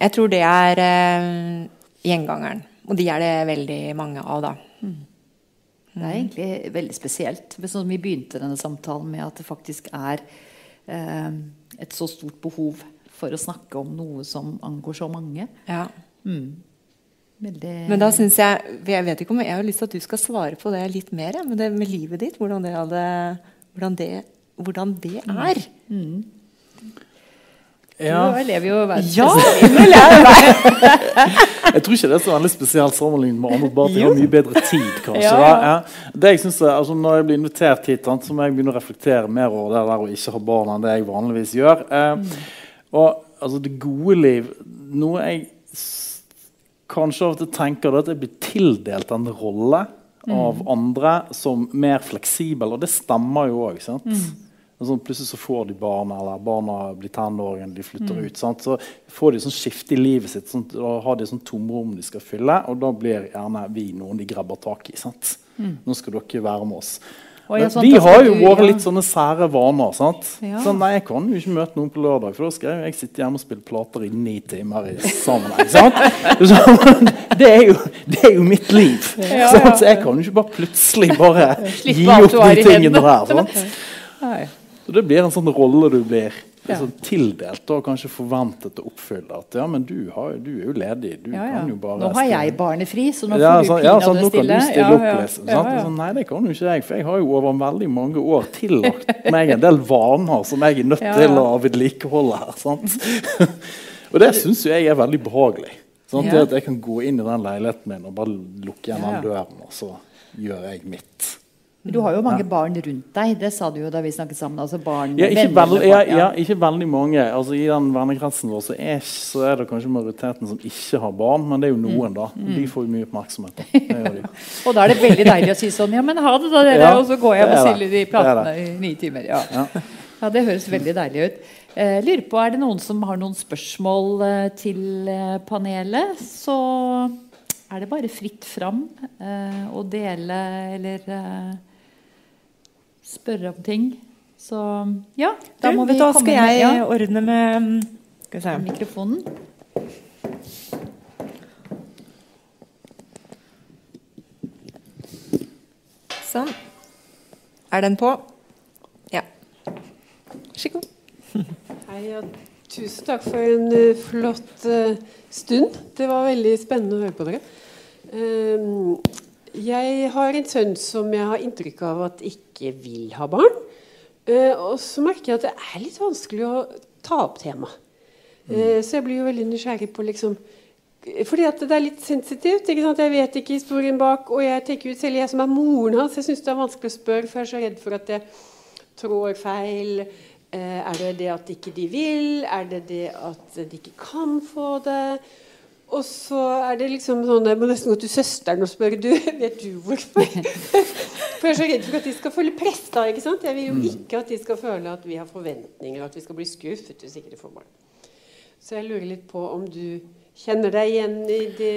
jeg tror det er eh, gjengangeren. Og de er det veldig mange av, da. Det er egentlig veldig spesielt. Sånn vi begynte denne samtalen med at det faktisk er eh, et så stort behov for å snakke om noe som angår så mange. Ja. Veldig Men da syns jeg Jeg vet ikke om jeg har lyst til at du skal svare på det litt mer. Men det med livet ditt, hvordan det, hadde, hvordan det, hvordan det er. Ja. Nå lever jo verdens Ja! beste liv. Jeg tror ikke det er så veldig spesielt sammenlignet med andre. bare at jeg har mye bedre tid, kanskje. Ja, ja. Ja. Det jeg synes er, altså, når jeg blir invitert hit, så må jeg begynne å reflektere mer over det der å ikke ha barn enn det jeg vanligvis gjør. Eh, og altså, det gode liv Noe jeg kanskje av og til tenker, er at jeg blir tildelt en rolle av andre som mer fleksibel, og det stemmer jo òg. Sånn, plutselig så får de barn, eller barna blir tenåringer, de flytter ut. Sant? Så får de sånn skifte i livet sitt. Sånn, da har de sånn tomrom de skal fylle, og da blir gjerne vi noen de grabber tak i. Sant? Nå skal dere være med oss. Ja, sånn, vi har jo vært våre litt sånne sære vaner. Sant? Ja. Sånn, nei, jeg kan jo ikke møte noen på lørdag, for da skal jeg, jeg sitte hjemme og spille plater i ni timer i sammenheng. Sant? Så, det, er jo, det er jo mitt liv. Ja, ja. Så jeg kan jo ikke bare plutselig bare gi opp de tingene der. Sant? Så det blir en sånn rolle du blir Ja. sånn tildelt og kanskje forventet å oppfylle. At ja, men du, har, du er jo ledig. Du Ja, ja. kan jo bare Nå har jeg barnefri, så nå får du sånn, ja, sånn, stille. nå kan du stille Ja, opp, ja. liksom. Sånn, nei, det kan jo ikke jeg, for jeg har jo over veldig mange år tillagt meg en del vaner som jeg er nødt til å vedlikeholde her. Sant? og det syns jo jeg er veldig behagelig. Sant? Det at jeg kan gå inn i den leiligheten min og bare lukke igjen den døren, og så gjør jeg mitt. Du har jo mange barn rundt deg. Det sa du jo da vi snakket sammen. Altså barn, Ja, ikke, venner veld, ja, ja, ikke veldig mange. Altså, I den vennekretsen vår så er, så er det kanskje majoriteten som ikke har barn, men det er jo Mm. noen, da. De får jo mye oppmerksomhet. Da. Og da er det veldig deilig å si sånn Ja, men ha det, da, dere. Ja, og så går jeg og er stiller de platene i ni timer. Ja. Ja. ja, det høres veldig deilig ut. Eh, lurer på, Er det noen som har noen spørsmål eh, til eh, panelet, så er det bare fritt fram eh, å dele eller eh, spørre om ting. Så ja, da Du, må vi du hva, komme skal med jeg ja, ordne med mm, Skal vi se. mikrofonen. Sånn. Er den på? Ja. Vær så god. Hei, ja, tusen takk for en uh, flott uh, stund. Det var veldig spennende å høre på dere. Ehm, jeg har en sønn som jeg har inntrykk av at ikke vil ha barn. Eh, og så merker jeg at det er litt vanskelig å ta opp temaet. Eh, så jeg blir jo veldig nysgjerrig på liksom fordi at det er litt sensitivt. ikke sant? Jeg vet ikke historien bak. Og jeg tenker ut selv jeg som er moren hans, jeg syns det er vanskelig å spørre, for jeg er så redd for at jeg trår feil. Eh, er det det at ikke de vil? Er det det at de ikke kan få det? Og så er det liksom sånn Jeg må nesten gå til søsteren og spørre du, vet du hvorfor. for jeg er så redd for at de skal føle press da. ikke sant? Jeg vil jo ikke at de skal føle at vi har forventninger, at vi skal bli skuffet hvis ikke de får barn. Så jeg lurer litt på om du kjenner deg igjen i det,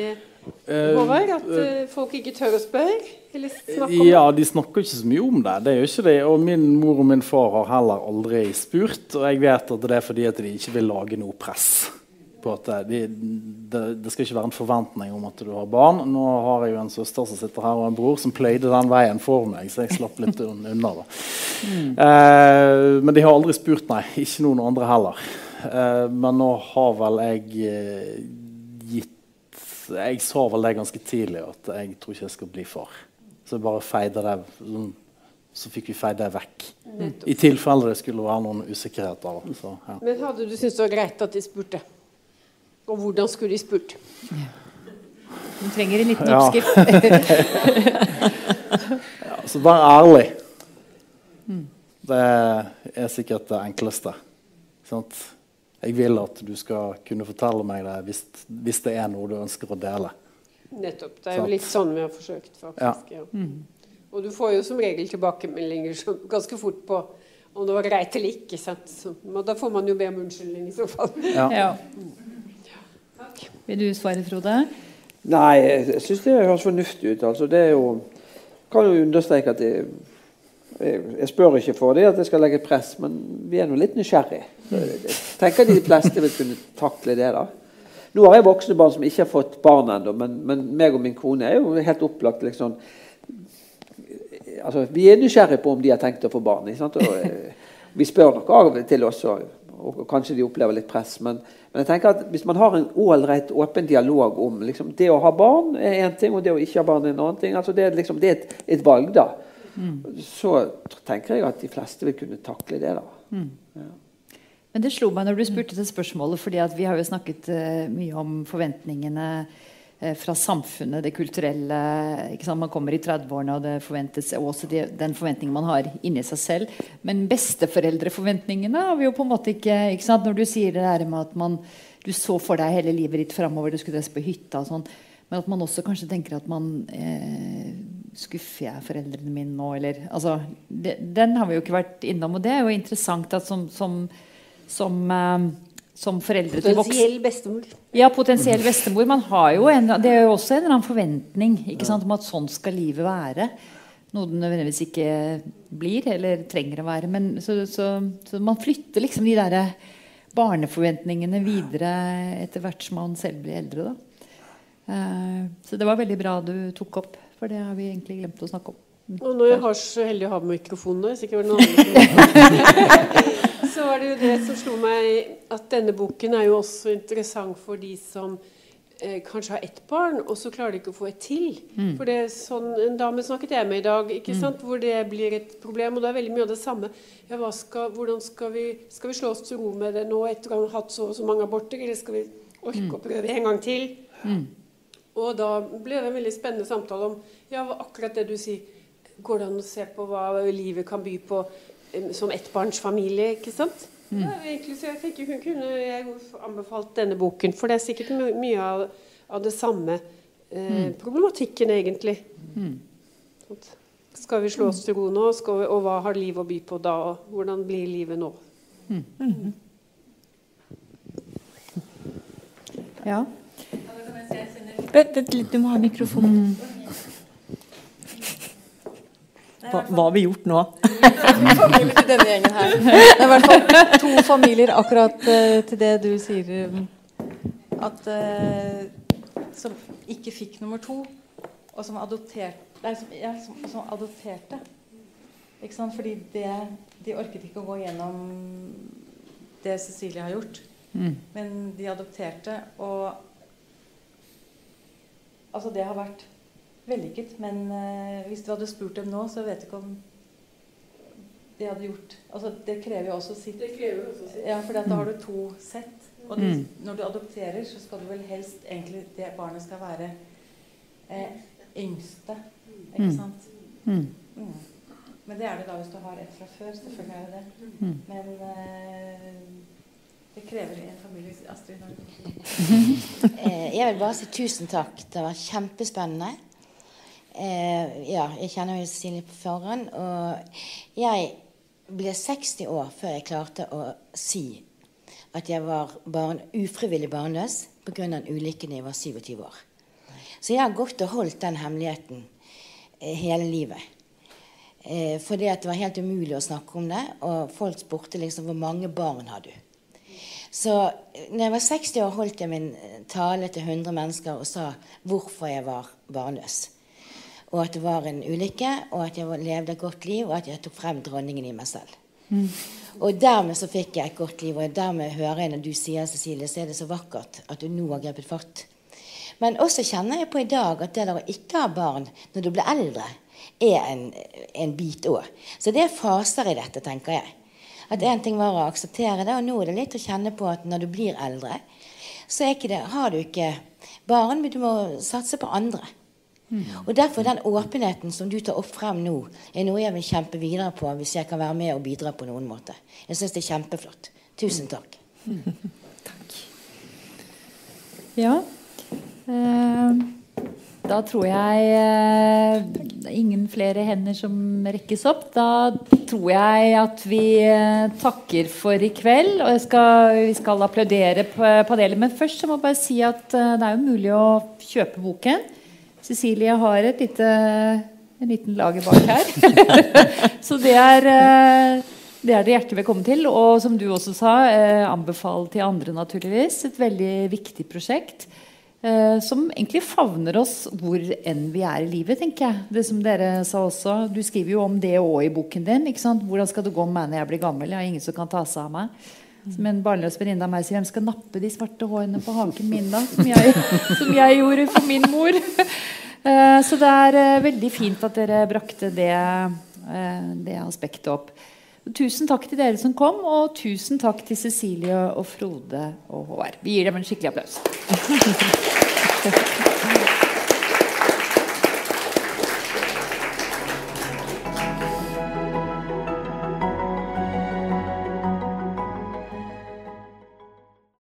Eh, Håvard? At eh, folk ikke tør å spørre? Eller snakke om Ja, de snakker ikke så mye om det. det er jo ikke det. Og min mor og min far har heller aldri spurt. Og jeg vet at det er fordi at de ikke vil lage noe press. På at det, det, det skal ikke være en forventning om at du har barn. Nå har jeg jo en søster som sitter her, og en bror som pløyde den veien for meg, så jeg slapp litt unna. da. Eh, men de har aldri spurt, nei. Ikke noen andre heller. Eh, men nå har vel jeg eh, gitt Jeg sa vel det ganske tidlig, at jeg tror ikke jeg skal bli far. Så jeg bare feide det sånn, Så fikk vi feid det vekk. I tilfelle det skulle være noen usikkerheter. Så, ja. Men hadde du syntes det var greit at de spurte? Og hvordan skulle de spurt? Hun trenger en liten oppskrift. Ja, så vær ærlig. Det er sikkert det enkleste. Sant? Jeg vil at du skal kunne fortelle meg det hvis, hvis det er noe du ønsker å dele. Nettopp. Det er jo litt sånn vi har forsøkt, faktisk. Ja. Og du får jo som regel tilbakemeldinger ganske fort på om det var greit eller ikke. Sant? Så, men da får man jo be om unnskyldning i så fall. Ja. Ja. Vil du svare, Frode? Nei, jeg syns det høres fornuftig ut. Altså, det er jo kan jo understreke at jeg, jeg, spør ikke for det at jeg skal legge press, men vi er nå litt nysgjerrig. Jeg tenker de fleste vil kunne takle det. da. Nå har jeg voksne barn som ikke har fått barn ennå, men, men meg og min kone er jo helt opplagt liksom altså, Vi er nysgjerrige på om de har tenkt å få barn. Og, eh, vi spør nok av og til også, og, og kanskje de opplever litt press. Men, men jeg tenker at hvis man har en ålreit, åpen dialog om liksom, det å ha barn er én ting, og det å ikke ha barn er en annen ting. altså Det liksom, det er et, et valg, da. Så tenker jeg at de fleste vil kunne takle det. da. Men det slo meg når du spurte det spørsmålet, fordi vi har jo snakket uh, mye om forventningene fra samfunnet, det kulturelle. Man kommer i 30-årene, og det forventes og også de, den forventningen man har inni seg selv. Men besteforeldreforventningene har vi jo på en måte ikke, ikke? Når du sier det der med at man, du så for deg hele livet ditt framover, du skulle reise på hytta og sånn. Men at man også kanskje tenker at man eh, Skuffer jeg foreldrene mine nå, eller altså, det, Den har vi jo ikke vært innom. Og det er jo interessant at som, som, som, eh, som foreldre til voksne Potensiell bestemor. ja, potensiell bestemor. Man har jo en, det er jo også en eller annen forventning ikke sant, om at sånn skal livet være. Noe det nødvendigvis ikke blir eller trenger å være. Men, så, så, så man flytter liksom de der barneforventningene videre etter hvert som man selv blir eldre. Da. Eh, så det var veldig bra du tok opp, for det har vi egentlig glemt å snakke om. Og når jeg har så heldig å ha mikrofonen nå, sikkert noen andre som Så var det jo det som slo meg, at denne boken er jo også interessant for de som eh, kanskje har ett barn, og så klarer de ikke å få et til. For det er sånn, En dame snakket jeg med i dag, ikke sant? hvor det blir et problem. Og det er veldig mye av det samme. Ja, hva skal, hvordan skal vi, skal vi slå oss til ro med det nå etter å ha hatt så og så mange aborter, eller skal vi orke å prøve en gang til? Og da ble det en veldig spennende samtale om ja, akkurat det du sier. Går det an å se på hva livet kan by på som ettbarnsfamilie? ikke sant? Ja, egentlig, så jeg tenker hun kunne jeg anbefalt denne boken, for det er sikkert my mye av, av det samme eh, problematikken, egentlig. Sant? Skal vi slå oss til ro nå, skal vi, og hva har livet å by på da? og Hvordan blir livet nå? Ja. Vent vent litt, du må ha mikrofonen. Hva, hva har vi gjort nå? familier til denne gjengen her. Det er i hvert fall to familier akkurat uh, til det du sier. eh, At uh, Som ikke fikk nummer to, og som, adoptert, nei, som, ja, som, som adopterte. Ikke sant? Fordi det, de orket ikke å gå gjennom det Cecilie har gjort. Men de adopterte, og Altså, det har vært vellykket. Men uh, hvis du hadde spurt dem nå, så vet du ikke om de hadde gjort Altså, det krever jo også sitt. Ja, for da har du to sett. Og de, når du adopterer, så skal du vel helst egentlig det barnet skal være eh, yngste. Ikke sant? Mm. Men det er det da hvis du har ett fra før. Selvfølgelig er det det. Men eh, det krever en familie. Astrid, du Eh, Jeg vil bare si tusen takk. Det var kjempespennende. Eh, ja, jeg kjenner jo Silje på forhånd. Og jeg ble 60 år før jeg klarte å si at jeg var barn, ufrivillig barnløs. pga. en ulykke da jeg var 27 år. Så jeg har gått og holdt den hemmeligheten eh, hele livet. Eh, fordi det var helt umulig å snakke om det, og folk spurte liksom hvor mange barn har du. Så eh, når jeg var 60 år, holdt jeg min eh, tale til 100 mennesker og sa hvorfor jeg var barnløs. Og at det var en ulykke, og at jeg levde et godt liv, og at jeg tok frem dronningen i meg selv. Mm. Og dermed så fikk jeg et godt liv, og dermed hører jeg når du sier Cecilie, så er det så vakkert at du nå har grepet fatt. Men også kjenner jeg på i dag at det der å ikke ha barn når du blir eldre, er en, en bit òg. Så det er faser i dette, tenker jeg. At én ting var å akseptere det, og nå er det litt å kjenne på at når du blir eldre, så det, har du ikke barn, men du må satse på andre. Og Derfor den åpenheten som du tar opp frem nå, er noe jeg vil kjempe videre på hvis jeg kan være med og bidra på noen måte. Jeg syns det er kjempeflott. Tusen takk. takk. Ja. Eh, da tror jeg eh, det er ingen flere hender som rekkes opp. Da tror jeg at vi eh, takker for i kveld. Og skal, vi skal applaudere panelet. Men først så må jeg bare si at det er jo mulig å kjøpe boken. Cecilie har et lite, en liten lager bak her. så det er, eh, det er det hjertelig velkommen til. Og som du også sa, eh, anbefale til andre, naturligvis. Et veldig viktig prosjekt. Eh, som egentlig favner oss hvor enn vi er i livet, tenker jeg. Det som dere sa også. Du skriver jo om det òg i boken din. Hvordan skal det gå med meg når jeg blir gammel? Jeg har ingen som kan ta seg av meg. Som en barnløs venninne av meg sier, hvem skal nappe de svarte hårene på haken min, da? Som jeg, som jeg gjorde for min mor. Eh, så det er eh, veldig fint at dere brakte det, eh, det aspektet opp. Tusen takk til dere som kom, og tusen takk til Cecilie og Frode og Håvard. Vi gir dem en skikkelig applaus.